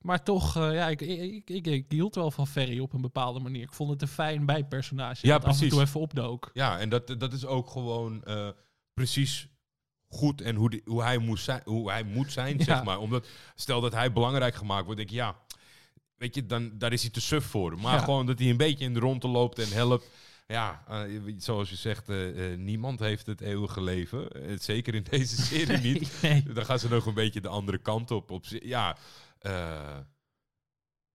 Maar toch, eh, ja, ik, ik, ik, ik hield wel van Ferry op een bepaalde manier. Ik vond het een fijn bijpersonage. Ja, dat af en precies. toe even opdook. Ja, en dat, dat is ook gewoon eh, precies goed en hoe, die, hoe, hij moest zijn, hoe hij moet zijn, Ja. zeg maar. Omdat, stel dat hij belangrijk gemaakt wordt, denk ik, ja, weet je, dan, daar is hij te suf voor. Maar Ja. gewoon dat hij een beetje in de ronde loopt en helpt. Ja, eh, zoals je zegt, eh, eh, niemand heeft het eeuwige leven. Zeker in deze serie niet. Nee. Dan gaan ze nog een beetje de andere kant op. op ja,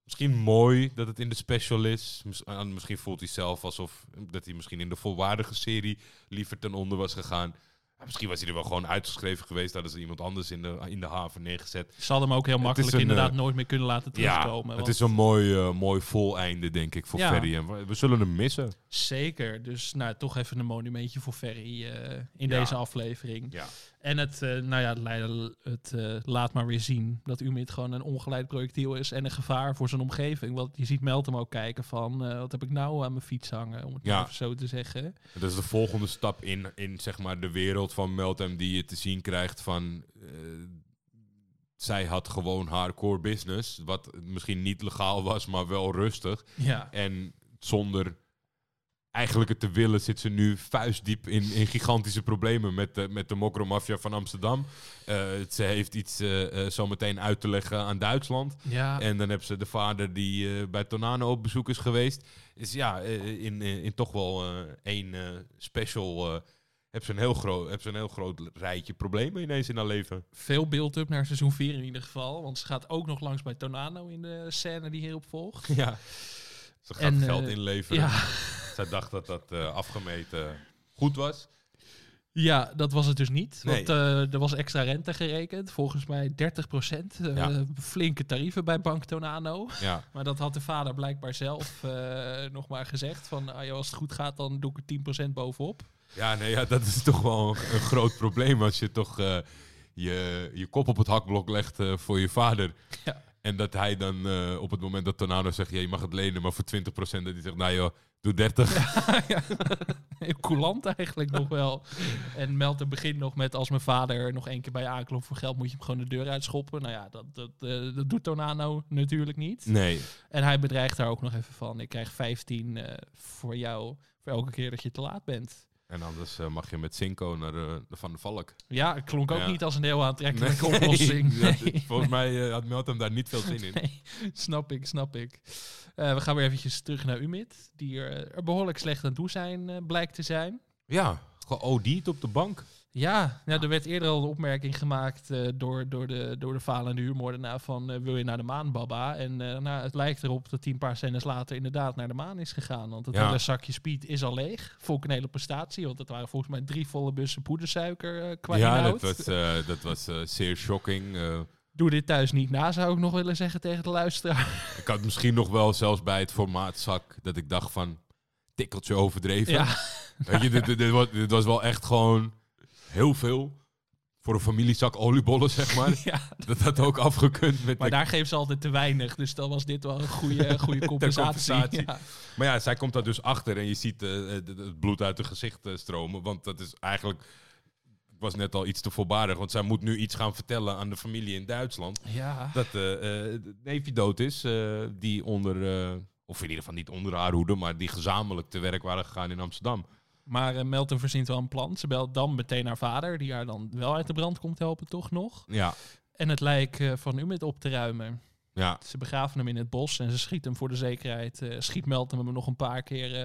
misschien mooi dat het in de special is. Mis- misschien voelt hij zelf alsof dat hij misschien in de volwaardige serie liever ten onder was gegaan. Ja, misschien was hij er wel gewoon uitgeschreven geweest. Hadden ze iemand anders in de, in de haven neergezet. Ze hadden hem ook heel makkelijk een, inderdaad eh, nooit meer kunnen laten terugkomen. ja, het want- is een mooi, eh, mooi vol einde, denk ik, voor Ja. Ferry. En we, we zullen hem missen. Zeker. Dus nou, toch even een monumentje voor Ferry eh, in Ja. deze aflevering. Ja. En het, eh, nou ja, het, eh, laat maar weer zien dat Umid gewoon een ongeleid projectiel is en een gevaar voor zijn omgeving. Want je ziet Meltem ook kijken van, eh, wat heb ik nou aan mijn fiets hangen, om het Ja. even zo te zeggen. Dat is de volgende stap in, in zeg maar, de wereld van Meltem die je te zien krijgt van... zij had gewoon haar core business, wat misschien niet legaal was, maar wel rustig. Ja, En zonder eigenlijk het te willen zit ze nu vuistdiep in, in gigantische problemen met de, met de mokromafia van Amsterdam. Eh, ze heeft iets eh eh, zometeen uit te leggen aan Duitsland. ja. En dan heb ze de vader die eh, bij Tonano op bezoek is geweest. Is ja, eh, in, in, in toch wel eh, één eh, special. eh heb ze, een heel groot, heb ze een heel groot rijtje problemen ineens in haar leven. veel build-up naar seizoen 4 in ieder geval. Want ze gaat ook nog langs bij Tonano in de scène die hierop volgt. Ja. Ze gaat En, geld eh, inleveren. Ja, Zij dacht dat dat eh, afgemeten goed was. ja, dat was het dus niet. Nee. Want eh, er was extra rente gerekend. Volgens mij 30 procent. Ja. Flinke tarieven bij Bank Tonano. Ja, Maar dat had de vader blijkbaar zelf eh, nog maar gezegd. Van ah, als het goed gaat, dan doe ik er 10% bovenop. ja, nee, ja dat is toch wel een, een groot probleem als je toch eh, je, je kop op het hakblok legt eh, voor je vader. Ja. En dat hij dan eh, op het moment dat Tornado zegt, ja, je mag het lenen, maar voor 20% dat hij zegt, nou joh, doe 30. ja. Heel coulant eigenlijk nog wel. En Melter begint nog met als mijn vader nog één keer bij je aanklopt voor geld, moet je hem gewoon de deur uitschoppen. Nou ja, dat, dat, eh, dat doet Tornado natuurlijk niet. Nee. En hij bedreigt daar ook nog even van. Ik krijg 15 eh, voor jou voor elke keer dat je te laat bent. En anders eh, mag je met Cinco naar de, de Van de Valk. Ja, het klonk ook Ja. niet als een heel aantrekkelijke oplossing. dat- Nee. volgens mij eh, had Meltem daar niet veel zin in. Snap ik, snap ik. Eh, we gaan weer eventjes terug naar Umid, die er, er behoorlijk slecht aan toe zijn, eh, blijkt te zijn. Ja, OD'd op de bank. Ja, nou, er werd eerder al een opmerking gemaakt eh, door, door, de, door de falende huurmoordenaar van eh, wil je naar de maan, baba? En eh, nou, het lijkt erop dat hij een paar scènes later inderdaad naar de maan is gegaan. Want het Ja. hele zakje speed is al leeg. Vond ik een hele prestatie, want het waren volgens mij drie volle bussen poedersuiker qua ja, inhoud. dat was, dat was zeer shocking. Doe dit thuis niet na, zou ik nog willen zeggen tegen de luisteraar. ik had misschien nog wel zelfs bij het formaatzak dat ik dacht van, tikkeltje overdreven. Ja, Weet je, dit, dit, dit was, dit was wel echt gewoon heel veel. Voor een familiezak oliebollen, zeg maar. ja, dat had ook afgekund met maar de- daar geven ze altijd te weinig. Dus dan was dit wel een goede, goede compensatie. compensatie. Ja. Maar ja, zij komt daar dus achter en je ziet eh, het- het bloed uit haar gezicht eh, stromen. Want dat is eigenlijk, ik was net al iets te voorbarig. Want zij moet nu iets gaan vertellen aan de familie in Duitsland. ja. Dat eh eh, de neefje dood is, eh, die onder, eh, of in ieder geval niet onder haar hoede, maar die gezamenlijk te werk waren gegaan in Amsterdam. Maar uh, Melton verzint wel een plan. Ze belt dan meteen haar vader, die haar dan wel uit de brand komt helpen, toch nog. Ja, En het lijk eh, van Umid op te ruimen. ja. Ze begraven hem in het bos en ze schiet hem voor de zekerheid. eh, schiet Melton hem nog een paar keer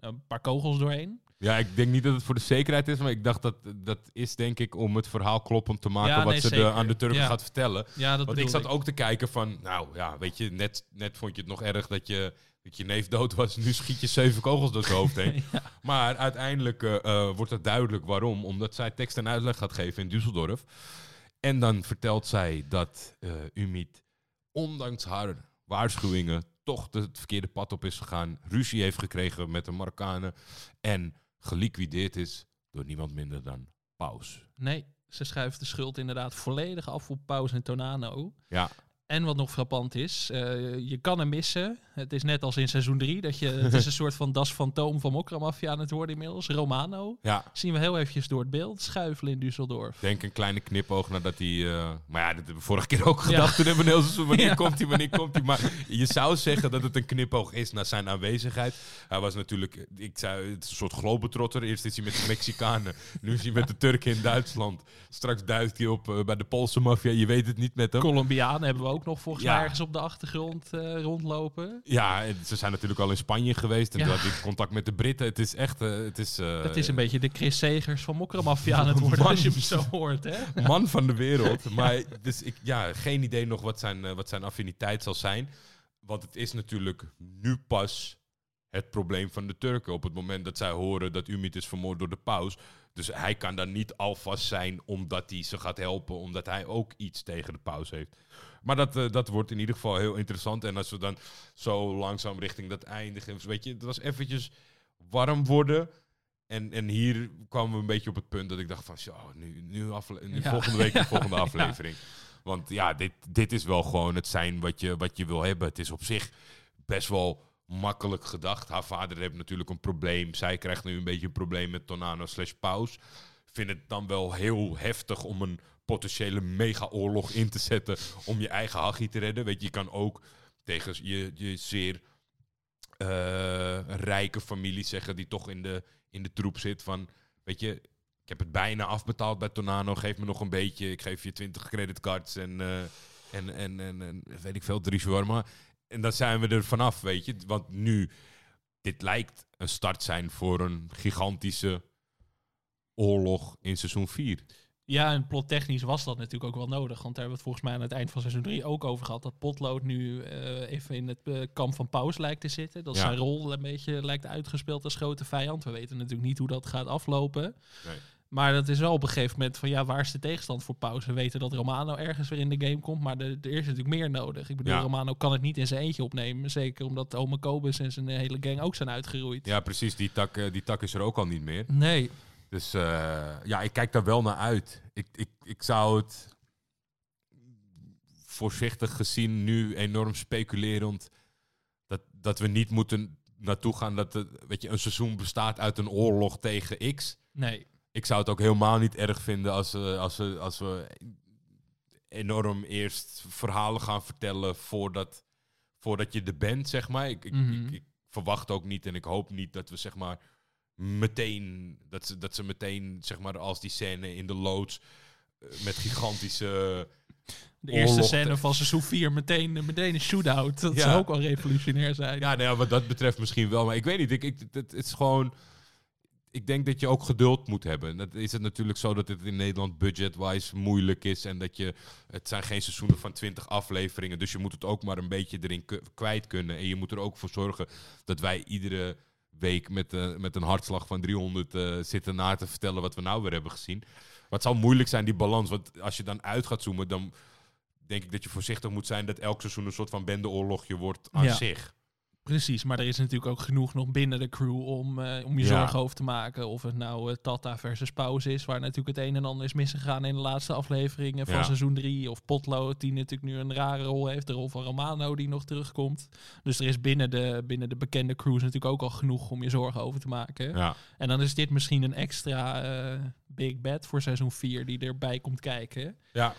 een paar kogels doorheen. Ja, ik denk niet dat het voor de zekerheid is, maar ik dacht dat dat is denk ik om het verhaal kloppend te maken Ja, wat nee, ze de, aan de Turken Ja. gaat vertellen. Ja, dat Want ik zat ook te kijken van, nou ja, weet je, net, net vond je het nog erg dat je, dat je neef dood was. Nu schiet je zeven kogels door zijn hoofd heen. Ja. Maar uiteindelijk eh, eh, wordt het duidelijk waarom. Omdat zij tekst en uitleg gaat geven in Düsseldorf. En dan vertelt zij dat eh Umid, ondanks haar waarschuwingen, toch het verkeerde pad op is gegaan. Ruzie heeft gekregen met de Marokkanen. En geliquideerd is door niemand minder dan Paus. Nee, ze schuift de schuld inderdaad volledig af op Paus en Tonano. Ja, En wat nog frappant is, eh, je kan hem missen. Het is net als in seizoen 3, dat je, het is een soort van das fantoom van Mokra Mafia aan het worden inmiddels. Romano. ja. Zien we heel eventjes door het beeld schuifelen in Düsseldorf. denk een kleine knipoog nadat hij... eh, maar ja, dat hebben we vorige keer ook Ja. gedacht. Toen hebben we heel seizoen, wanneer Ja. komt hij, wanneer komt hij? Maar je zou zeggen dat het een knipoog is naar zijn aanwezigheid. Hij was natuurlijk, ik zei, het is een soort globetrotter. Eerst is hij met de Mexicanen, nu is hij met de Turken in Duitsland. Straks duikt hij op eh, bij de Poolse maffia, je weet het niet met hem. Colombianen hebben we ook nog volgens Ja. mij ergens op de achtergrond eh, rondlopen. Ja, en ze zijn natuurlijk al in Spanje geweest en Ja. toen had hij contact met de Britten. Het is echt, eh, het is... eh, Het is een beetje de Chris Segers van Mokra Mafia aan het worden, Man. als je hem zo hoort. Hè? man van de wereld. Maar dus ik, ja, geen idee nog wat zijn, eh, wat zijn affiniteit zal zijn. Want het is natuurlijk nu pas het probleem van de Turken. Op het moment dat zij horen dat Umit is vermoord door de paus. Dus hij kan dan niet alvast zijn omdat hij ze gaat helpen. Omdat hij ook iets tegen de paus heeft. Maar dat, eh, dat wordt in ieder geval heel interessant. En als we dan zo langzaam richting dat eindigen. Weet je, het was eventjes warm worden. En, en hier kwamen we een beetje op het punt dat ik dacht van... Zo, nu, nu, nu Ja. volgende week de volgende Ja. aflevering. Want ja, dit, dit is wel gewoon het zijn wat je, wat je wil hebben. Het is op zich best wel makkelijk gedacht. Haar vader heeft natuurlijk een probleem. Zij krijgt nu een beetje een probleem met Tonano slash Paus. Vind het dan wel heel heftig om een potentiële mega-oorlog in te zetten... om je eigen hachie te redden. Weet je, je kan ook tegen je, je zeer eh, rijke familie zeggen... die toch in de, in de troep zit van... Weet je, ik heb het bijna afbetaald bij Tonano. Geef me nog een beetje. Ik geef je 20 creditcards en, eh, en, en, en, en weet ik veel, drie shawarma. En dan zijn we er vanaf, weet je. Want nu, dit lijkt een start zijn voor een gigantische oorlog in seizoen 4. Ja, en plottechnisch was dat natuurlijk ook wel nodig. Want daar hebben we het volgens mij aan het eind van seizoen 3 ook over gehad. Dat Potlood nu eh, even in het eh, kamp van Paus lijkt te zitten. Dat Ja. zijn rol een beetje lijkt uitgespeeld als grote vijand. We weten natuurlijk niet hoe dat gaat aflopen. Nee. Maar dat is wel op een gegeven moment van ja, waar is de tegenstand voor Paus? We weten dat Romano ergens weer in de game komt, maar er, er is natuurlijk meer nodig. Ik bedoel, Ja. Romano kan het niet in zijn eentje opnemen. Zeker omdat Ome Kobus en zijn hele gang ook zijn uitgeroeid. Ja, precies. Die tak, eh, die tak is er ook al niet meer. Nee, Dus eh, ja, ik kijk daar wel naar uit. Ik, ik, ik zou het voorzichtig gezien nu enorm speculerend dat, dat we niet moeten naartoe gaan dat het, weet je, een seizoen bestaat uit een oorlog tegen X. Nee. Ik zou het ook helemaal niet erg vinden als, we als, we, als we enorm eerst verhalen gaan vertellen voordat, voordat je er bent, zeg maar. Ik, ik, Mhm. ik, ik verwacht ook niet en ik hoop niet dat we zeg maar meteen, dat ze, dat ze meteen, zeg maar, als die scène in de loods eh, met gigantische... De eerste Oorlog scène van seizoen 4, meteen, meteen een shootout. Dat Ja. zou ook wel revolutionair zijn. Ja, nou ja, wat dat betreft misschien wel, maar ik weet niet. Ik, ik, het, het is gewoon... Ik denk dat je ook geduld moet hebben. Dat is het natuurlijk zo dat het in Nederland budget-wise moeilijk is. En dat je... Het zijn geen seizoenen van 20 afleveringen. Dus je moet het ook maar een beetje erin kwijt kunnen. En je moet er ook voor zorgen dat wij iedere week met, eh, met een hartslag van 300 eh, zitten na te vertellen wat we nou weer hebben gezien. Maar het zal moeilijk zijn, die balans. Want als je dan uit gaat zoomen, dan denk ik dat je voorzichtig moet zijn dat elk seizoen een soort van bendeoorlogje wordt aan Ja. zich. Precies, maar er is natuurlijk ook genoeg nog binnen de crew om, eh, om je Ja. zorgen over te maken. Of het nou eh, Tata versus Pauze is, waar natuurlijk het een en ander is misgegaan in de laatste afleveringen van Ja. seizoen 3. Of Potlood, die natuurlijk nu een rare rol heeft. De rol van Romano, die nog terugkomt. Dus er is binnen de, binnen de bekende crews natuurlijk ook al genoeg om je zorgen over te maken. Ja. En dan is dit misschien een extra eh, big bad voor seizoen 4 die erbij komt kijken. Ja.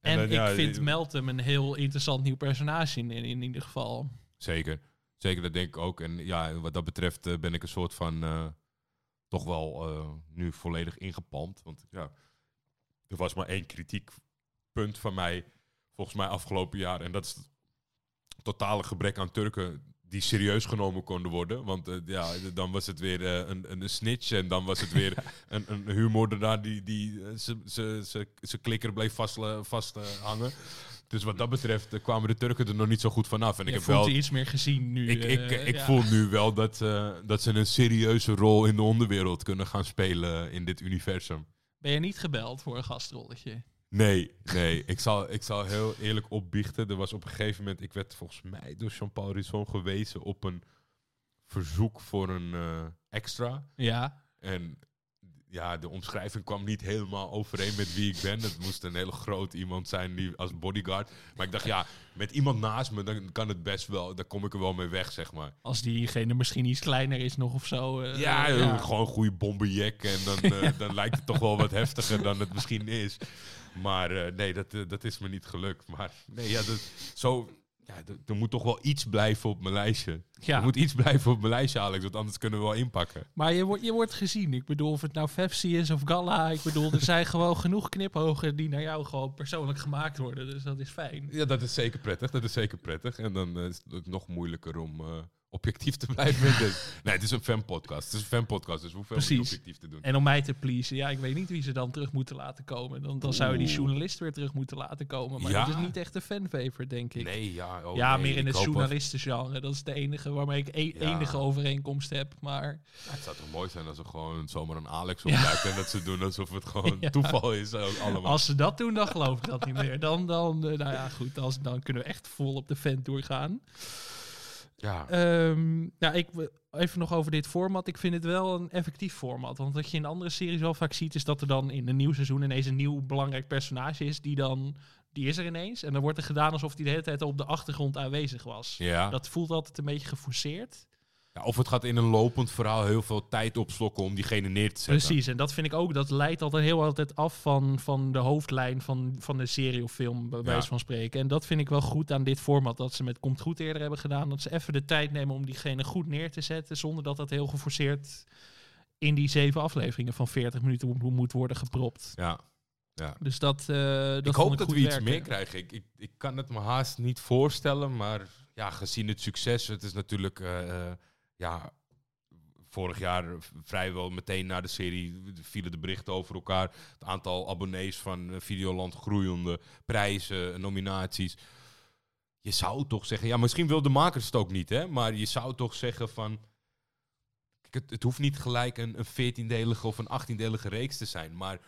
En, dan, ik vind Meltem een heel interessant nieuw personage in, in, in ieder geval. Zeker. Zeker, dat denk ik ook. En ja, wat dat betreft eh, ben ik een soort van eh, toch wel eh, nu volledig ingepalmd. Want ja, er was maar één kritiekpunt van mij, volgens mij afgelopen jaar. En dat is het totale gebrek aan Turken die serieus genomen konden worden. Want ja, dan was het weer een, een snitch en dan was het weer een, een huurmoordenaar die, die ze- ze- ze- zijn klikker bleef vast, vast hangen. Dus wat dat betreft eh, kwamen de Turken er nog niet zo goed vanaf. En ik heb voelt wel iets meer gezien nu. ik, ik, eh, ik ja. voel nu wel dat, eh, dat ze een serieuze rol in de onderwereld kunnen gaan spelen in dit universum. Ben je niet gebeld voor een gastrolletje? Nee, nee. ik, zal, ik zal heel eerlijk opbiechten. Er was op een gegeven moment, ik werd volgens mij door Jean-Paul Risson gewezen op een verzoek voor een extra. Ja. En ja, de omschrijving kwam niet helemaal overeen met wie ik ben. Het moest een hele groot iemand zijn die als bodyguard. Maar ik dacht, ja, met iemand naast me, dan kan het best wel. Dan kom ik er wel mee weg, zeg maar. Als diegene misschien iets kleiner is nog of zo. eh, Ja, eh, eh, gewoon een goede bomberjack. En dan, eh, dan lijkt het toch wel wat heftiger dan het misschien is. Maar nee, dat, dat is me niet gelukt. Maar nee, ja, dat, zo, ja, er moet toch wel iets blijven op mijn lijstje. Ja. Er moet iets blijven op mijn lijstje, Alex. Want anders kunnen we wel inpakken. Maar je, wordt je wordt gezien. Ik bedoel, of het nou Fefsi is of Galla. Ik bedoel, er zijn gewoon genoeg knipogen die naar jou gewoon persoonlijk gemaakt worden. Dus dat is fijn. Ja, dat is zeker prettig. Dat is zeker prettig. En dan is het nog moeilijker om eh, objectief te blijven. dit. Nee, het is een fanpodcast. Het is een fanpodcast, dus Precies. objectief te doen. En om mij te pleasen, ja, ik weet niet wie ze dan terug moeten laten komen. Dan, dan zou je die journalist weer terug moeten laten komen. Maar Ja. dat is niet echt een fanfavorite, denk ik. Nee, ja. oh ja, nee, meer in het journalistengenre. Dat is de enige waarmee ik e- Ja. enige overeenkomst heb. Maar Ja, het zou toch mooi zijn als er gewoon zomaar een Alex opduikt en dat ze doen alsof het gewoon toeval is ook allemaal. als ze dat doen, dan geloof ik dat niet meer. Dan, dan eh, nou ja, goed, dan, dan kunnen we echt vol op de vent doorgaan. Ja, nou, ik even nog over dit format. Ik vind het wel een effectief format. Want wat je in andere series wel vaak ziet, is dat er dan in een nieuw seizoen ineens een nieuw belangrijk personage is. Die dan, die is er ineens. En dan wordt er gedaan alsof die de hele tijd op de achtergrond aanwezig was. ja. Dat voelt altijd een beetje geforceerd. Ja. Of het gaat in een lopend verhaal heel veel tijd opslokken om diegene neer te zetten. Precies, en dat vind ik ook, dat leidt altijd heel altijd af van, van de hoofdlijn van, van de serie of film, bij wijze van spreken. En dat vind ik wel goed aan dit format, dat ze met Komt Goed eerder hebben gedaan. Dat ze even de tijd nemen om diegene goed neer te zetten, zonder dat dat heel geforceerd in die zeven afleveringen van 40 minuten mo- moet worden gepropt. Ja. Dus dat, eh dat ik hoop dat goed we iets werken. meer krijgen. Ik, ik, ik kan het me haast niet voorstellen, maar ja, gezien het succes, het is natuurlijk eh, eh, ja, vorig jaar vrijwel meteen na de serie vielen de berichten over elkaar. Het aantal abonnees van eh, Videoland groeiende, prijzen, nominaties. Je zou toch zeggen, ja, misschien wil de makers het ook niet, hè, maar je zou toch zeggen van. Het, het hoeft niet gelijk een, 14-delige of een 18-delige reeks te zijn, maar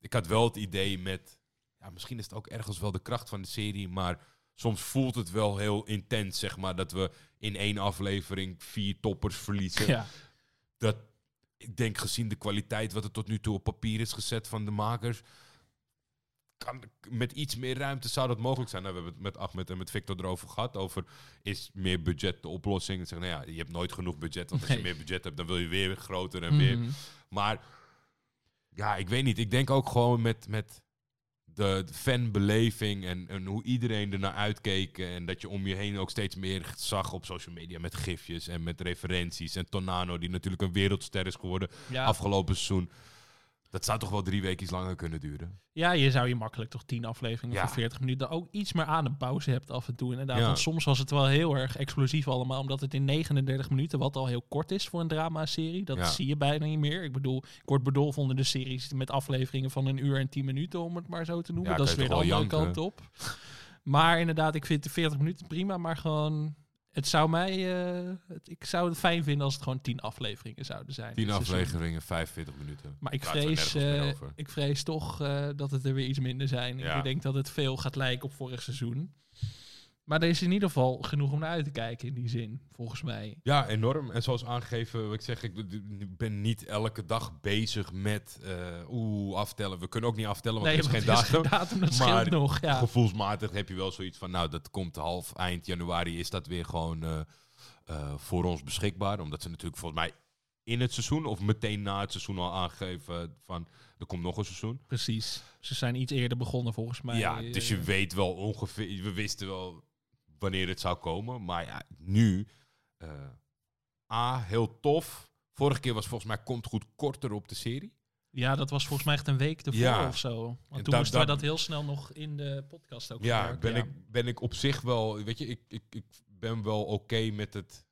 ik had wel het idee met ja, misschien is het ook ergens wel de kracht van de serie, maar soms voelt het wel heel intens, zeg maar, dat we in één aflevering vier toppers verliezen. Ja, Dat, ik denk gezien de kwaliteit wat er tot nu toe op papier is gezet van de makers, kan, met iets meer ruimte zou dat mogelijk zijn. Nou, we hebben het met Ahmed en met Victor erover gehad. Over is meer budget de oplossing. Zeg, nou ja, je hebt nooit genoeg budget. Want als je meer budget hebt, dan wil je weer groter en weer. Mhm. Maar ja, ik weet niet. Ik denk ook gewoon met, met de, de fanbeleving en, en hoe iedereen er naar uitkeek. En dat je om je heen ook steeds meer zag op social media met gifjes en met referenties. En Tonano, die natuurlijk een wereldster is geworden Ja. afgelopen seizoen. Dat zou toch wel drie weken langer kunnen duren. Ja, je zou je makkelijk toch 10 afleveringen Ja. van 40 minuten ook iets meer aan een pauze hebt af en toe. Inderdaad, Ja. want soms was het wel heel erg explosief allemaal, omdat het in 39 minuten, wat al heel kort is voor een drama-serie, dat Ja. zie je bijna niet meer. Ik bedoel, Kort Bedolf onder de series met afleveringen van een uur en 10 minuten, om het maar zo te noemen. Ja, dat is weer de andere kant op. Maar inderdaad, ik vind de 40 minuten prima, maar gewoon... Het zou mij, eh, het- ik zou het fijn vinden als het gewoon 10 afleveringen zouden zijn. Tien afleveringen, 45 minuten. Maar ik vrees, eh, ik vrees toch eh, dat het er weer iets minder zijn. Ja. Ik denk dat het veel gaat lijken op vorig seizoen. Maar er is in ieder geval genoeg om naar uit te kijken in die zin, volgens mij. Ja, enorm. En zoals aangegeven, wat ik zeg, ik ben niet elke dag bezig met eh oeh, aftellen. We kunnen ook niet aftellen, want er is geen er datum. datum, dat Maar nog. Ja. Gevoelsmatig heb je wel zoiets van, nou, dat komt half eind januari, is dat weer gewoon eh, eh, voor ons beschikbaar. Omdat ze natuurlijk volgens mij in het seizoen of meteen na het seizoen al aangegeven van, er komt nog een seizoen. Precies. Ze zijn iets eerder begonnen volgens mij. ja, dus je weet wel ongeveer, we wisten wel wanneer het zou komen. Maar ja, nu, eh, A, heel tof. Vorige keer was volgens mij Komt Goed korter op de serie. Ja, dat was volgens mij echt een week ervoor Ja. of zo. Want En toen da- moesten wij dat heel snel nog in de podcast ook Ja, ben, Ik, ben ik op zich wel, weet je, ik, ik, ik ben wel oké met het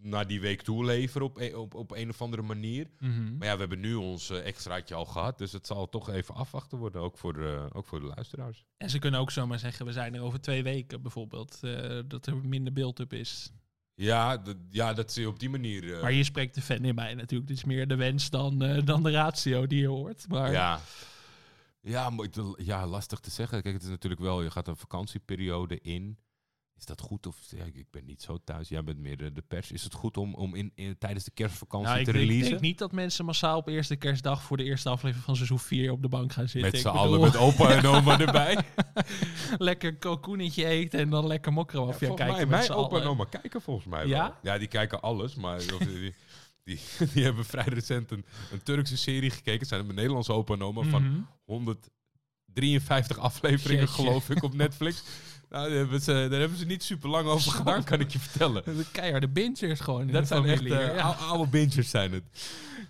naar die week toe leveren op, een- op, op een of andere manier. Mhm. Maar ja, we hebben nu ons eh, extraatje al gehad, dus het zal toch even afwachten worden, ook voor de, ook voor de luisteraars. En ze kunnen ook zomaar zeggen, we zijn er over twee weken bijvoorbeeld. eh, dat er minder beeld-up is. Ja, dat- ja, dat zie je op die manier. eh, Maar hier spreekt de fan in mij natuurlijk. Is meer de wens dan, dan de ratio die je hoort. Maar Ja. Ja, ja, lastig te zeggen. Kijk, het is natuurlijk wel, je gaat een vakantieperiode in. Is dat goed? Of ja, ik- ik ben niet zo thuis. Jij bent meer de, de pers. Is het goed om, om in, in, tijdens de kerstvakantie nou, ik te releasen? denk niet dat mensen massaal op eerste kerstdag voor de eerste aflevering van seizoen 4 op de bank gaan zitten. met Ik z'n allen, met opa en oma erbij. lekker kalkoenetje eten en dan lekker mokro Ja, af. Ja, volgens kijken mij, met mijn opa en oma kijken volgens mij Ja? wel. Ja, die kijken alles. Maar die, die, hebben vrij recent een, een Turkse serie gekeken. Het zijn mijn Nederlandse opa en oma van Mhm. 153 afleveringen, Jeetje. geloof ik, op Netflix. Nou, daar hebben, ze, daar hebben ze niet super lang over gedaan, kan ik je vertellen. De keiharde bingers gewoon in Dat de zijn echt familie. eh, ja. ou- oude bingers zijn het.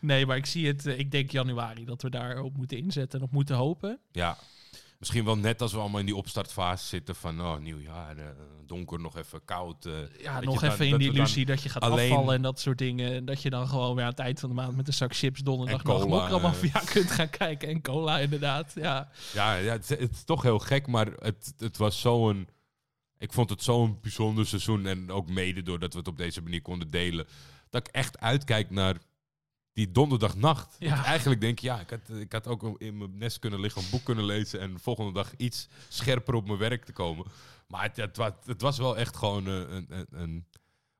Nee, maar ik zie het, eh, ik denk januari dat we daarop moeten inzetten en op moeten hopen. Ja, misschien wel net als we allemaal in die opstartfase zitten van oh, nieuwjaar, eh, donker, nog even koud. eh, Ja, nog dan- even in die illusie dat je gaat alleen- afvallen en dat soort dingen. En dat je dan gewoon weer aan het eind van de maand met een zak chips donderdag nog eh. Mafia kunt gaan kijken. En cola inderdaad, ja. Ja, ja het, is- het is toch heel gek, maar het, het was zo'n... Ik vond het zo'n bijzonder seizoen en ook mede doordat we het op deze manier konden delen, dat ik echt uitkijk naar die donderdagnacht. Ja. Eigenlijk denk ik, ja, ik had, ik had ook in mijn nest kunnen liggen, een boek kunnen lezen en de volgende dag iets scherper op mijn werk te komen. Maar het, het, het was wel echt gewoon eh, een, een, een,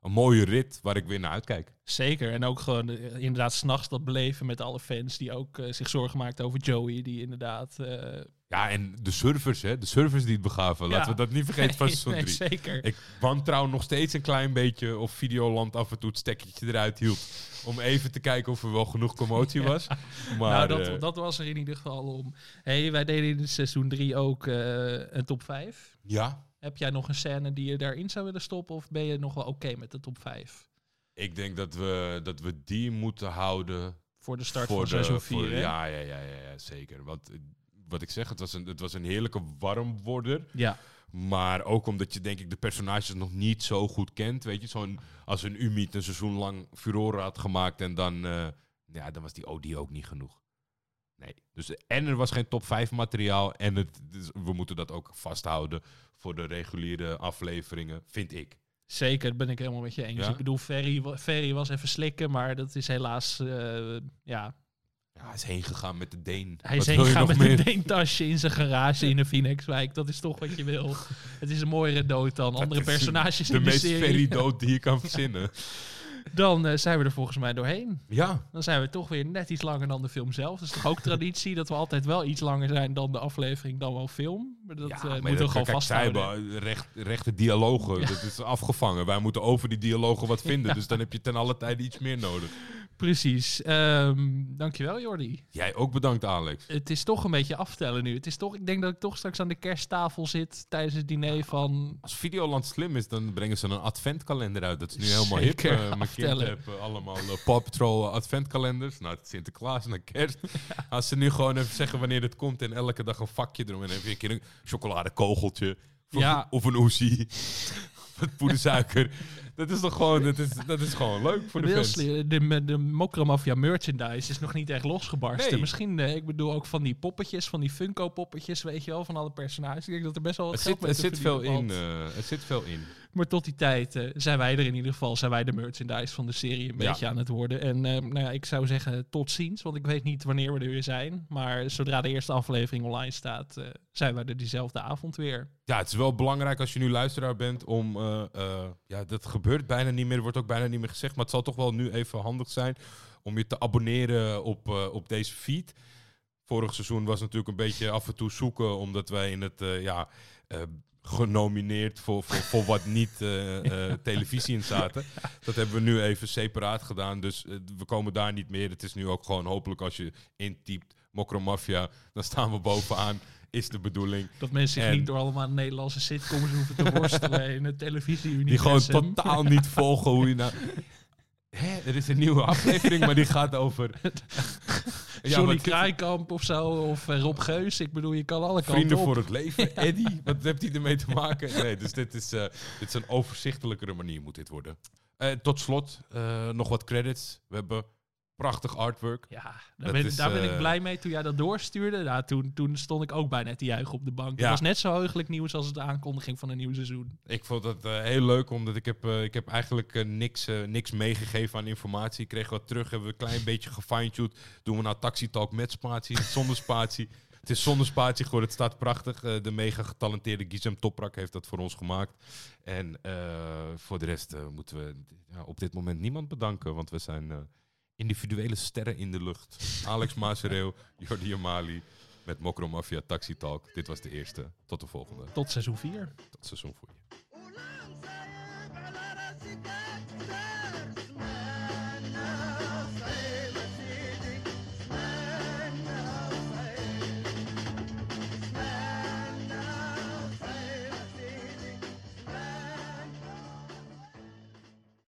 een mooie rit waar ik weer naar uitkijk. Zeker. En ook gewoon eh, inderdaad s'nachts dat beleven met alle fans die ook eh, zich zorgen maakten over Joey. Die inderdaad... eh, Ja, en de servers, hè, de servers die het begaven. Laten we dat niet vergeten van seizoen nee, 3. zeker. Ik wantrouw nog steeds een klein beetje of Videoland af en toe het stekketje eruit hield. Om even te kijken of er wel genoeg commotie was. Maar nou, dat, dat was er in ieder geval om. hey, wij deden in seizoen 3 ook een top 5. ja, Heb jij nog een scène die je daarin zou willen stoppen? Of ben je nog wel oké met de top 5? ik denk dat we, dat we die moeten houden Voor de start voor van de, seizoen voor- 4. ja, ja, ja, ja, ja, zeker. Want eh, wat ik zeg, het was een, het was een heerlijke warmworder. ja. Maar ook omdat je denk ik de personages nog niet zo goed kent. Weet je, zo'n als een Umit een seizoen lang furore had gemaakt en dan, eh, ja, dan was die OD ook niet genoeg. Nee. Dus, en er was geen top 5 materiaal en het, dus we moeten dat ook vasthouden voor de reguliere afleveringen, vind ik. Zeker, ben ik helemaal met je eens. Ja? Ik bedoel, Ferry, Ferry was even slikken, maar dat is helaas, eh, ja... Ja, hij is heen gegaan met de Deen. Hij Wat is heen gegaan met meer? een deentasje in zijn garage in de Phoenixwijk. Dat is toch wat je wil. Het is een mooiere dood dan andere personages De in de meest serie. ferry dood die je kan verzinnen. Dan eh, zijn we er volgens mij doorheen. Ja, Dan zijn we toch weer net iets langer dan de film zelf. Dat is toch ook traditie dat we altijd wel iets langer zijn dan de aflevering, dan wel film. Maar dat ja, maar moeten we gewoon kijk, zij vasthouden. hebben recht, rechte dialogen. Dat is afgevangen. Wij moeten over die dialogen wat vinden. Dus dan heb je ten alle tijde iets meer nodig. Precies. Ehm, dankjewel Jordi. Jij ook bedankt, Alex. Het is toch een beetje aftellen nu. Het is toch, ik denk dat ik toch straks aan de kersttafel zit tijdens het diner van... Als Videoland slim is, dan brengen ze een adventkalender uit. Dat is nu helemaal hip. Zeker, Eh, mijn kind aftellen. heeft eh, allemaal uh, Paw Patrol eh, adventkalenders. Nou, Sinterklaas naar kerst. Als ze nu gewoon even zeggen wanneer het komt en elke dag een vakje erom. En dan heb je een keer een chocoladekogeltje. Of, Ja. of een oezie. Met poedersuiker. Dat is toch gewoon, dat is, dat is gewoon leuk voor de fans. de, de, de Mokromafia merchandise is nog niet echt losgebarsten. Nee. Misschien, eh, ik bedoel ook van die poppetjes, van die Funko-poppetjes, weet je wel, van alle personages. Ik denk dat er best wel wat Het geld zit, mee het, zit veel in, eh, het zit veel in. Maar tot die tijd eh, zijn wij er in ieder geval, zijn wij de merchandise van de serie een Ja. beetje aan het worden. En eh, nou ja, ik zou zeggen tot ziens, want ik weet niet wanneer we er weer zijn. Maar zodra de eerste aflevering online staat, eh, zijn wij er diezelfde avond weer. Ja, het is wel belangrijk als je nu luisteraar bent om... ja, dat gebeurt bijna niet meer. Er wordt ook bijna niet meer gezegd. Maar het zal toch wel nu even handig zijn om je te abonneren op, op deze feed. Vorig seizoen was natuurlijk een beetje af en toe zoeken, omdat wij in het... ja, genomineerd voor, voor, voor wat niet eh, eh, televisie in zaten. Dat hebben we nu even separaat gedaan. Dus eh, we komen daar niet meer. Het is nu ook gewoon hopelijk als je intypt Mokromafia, dan staan we bovenaan. Is de bedoeling. Dat mensen zich En- niet door allemaal Nederlandse sitcoms hoeven te worstelen in het televisie Die gewoon totaal niet volgen hoe je nou... Hè, er is een nieuwe aflevering, maar die gaat over... Ja, Johnny het- Kraaikamp of zo, of eh, Rob Geus. Ik bedoel, je kan alle kanten Vrienden op. voor het leven, Eddie. Wat heeft hij ermee te maken? Nee, dus dit is, eh, dit is een overzichtelijkere manier moet dit worden. Eh, tot slot, eh, nog wat credits. We hebben prachtig artwork. Ja, daar, ben, is, daar ben eh, ik blij mee toen jij dat doorstuurde. Nou, toen, toen stond ik ook bijna te juichen op de bank. Het Ja. was net zo heugelijk nieuws als de aankondiging van een nieuw seizoen. Ik vond het eh, heel leuk, omdat ik heb, eh, ik heb eigenlijk eh, niks, eh, niks meegegeven aan informatie. Ik kreeg wat terug, hebben we een klein beetje gefine-tuned. Doen we nou Taxi Talk met spatie, zonder spatie. Het is zonder spatie geworden, het staat prachtig. Eh, de mega getalenteerde Gizem Toprak heeft dat voor ons gemaakt. En eh, voor de rest eh, moeten we ja, op dit moment niemand bedanken, want we zijn eh, individuele sterren in de lucht. Alex Masereel, Jordi Amali met Mokro Mafia Taxi Talk. Dit was de eerste. Tot de volgende. Tot seizoen 4. Tot seizoen 4.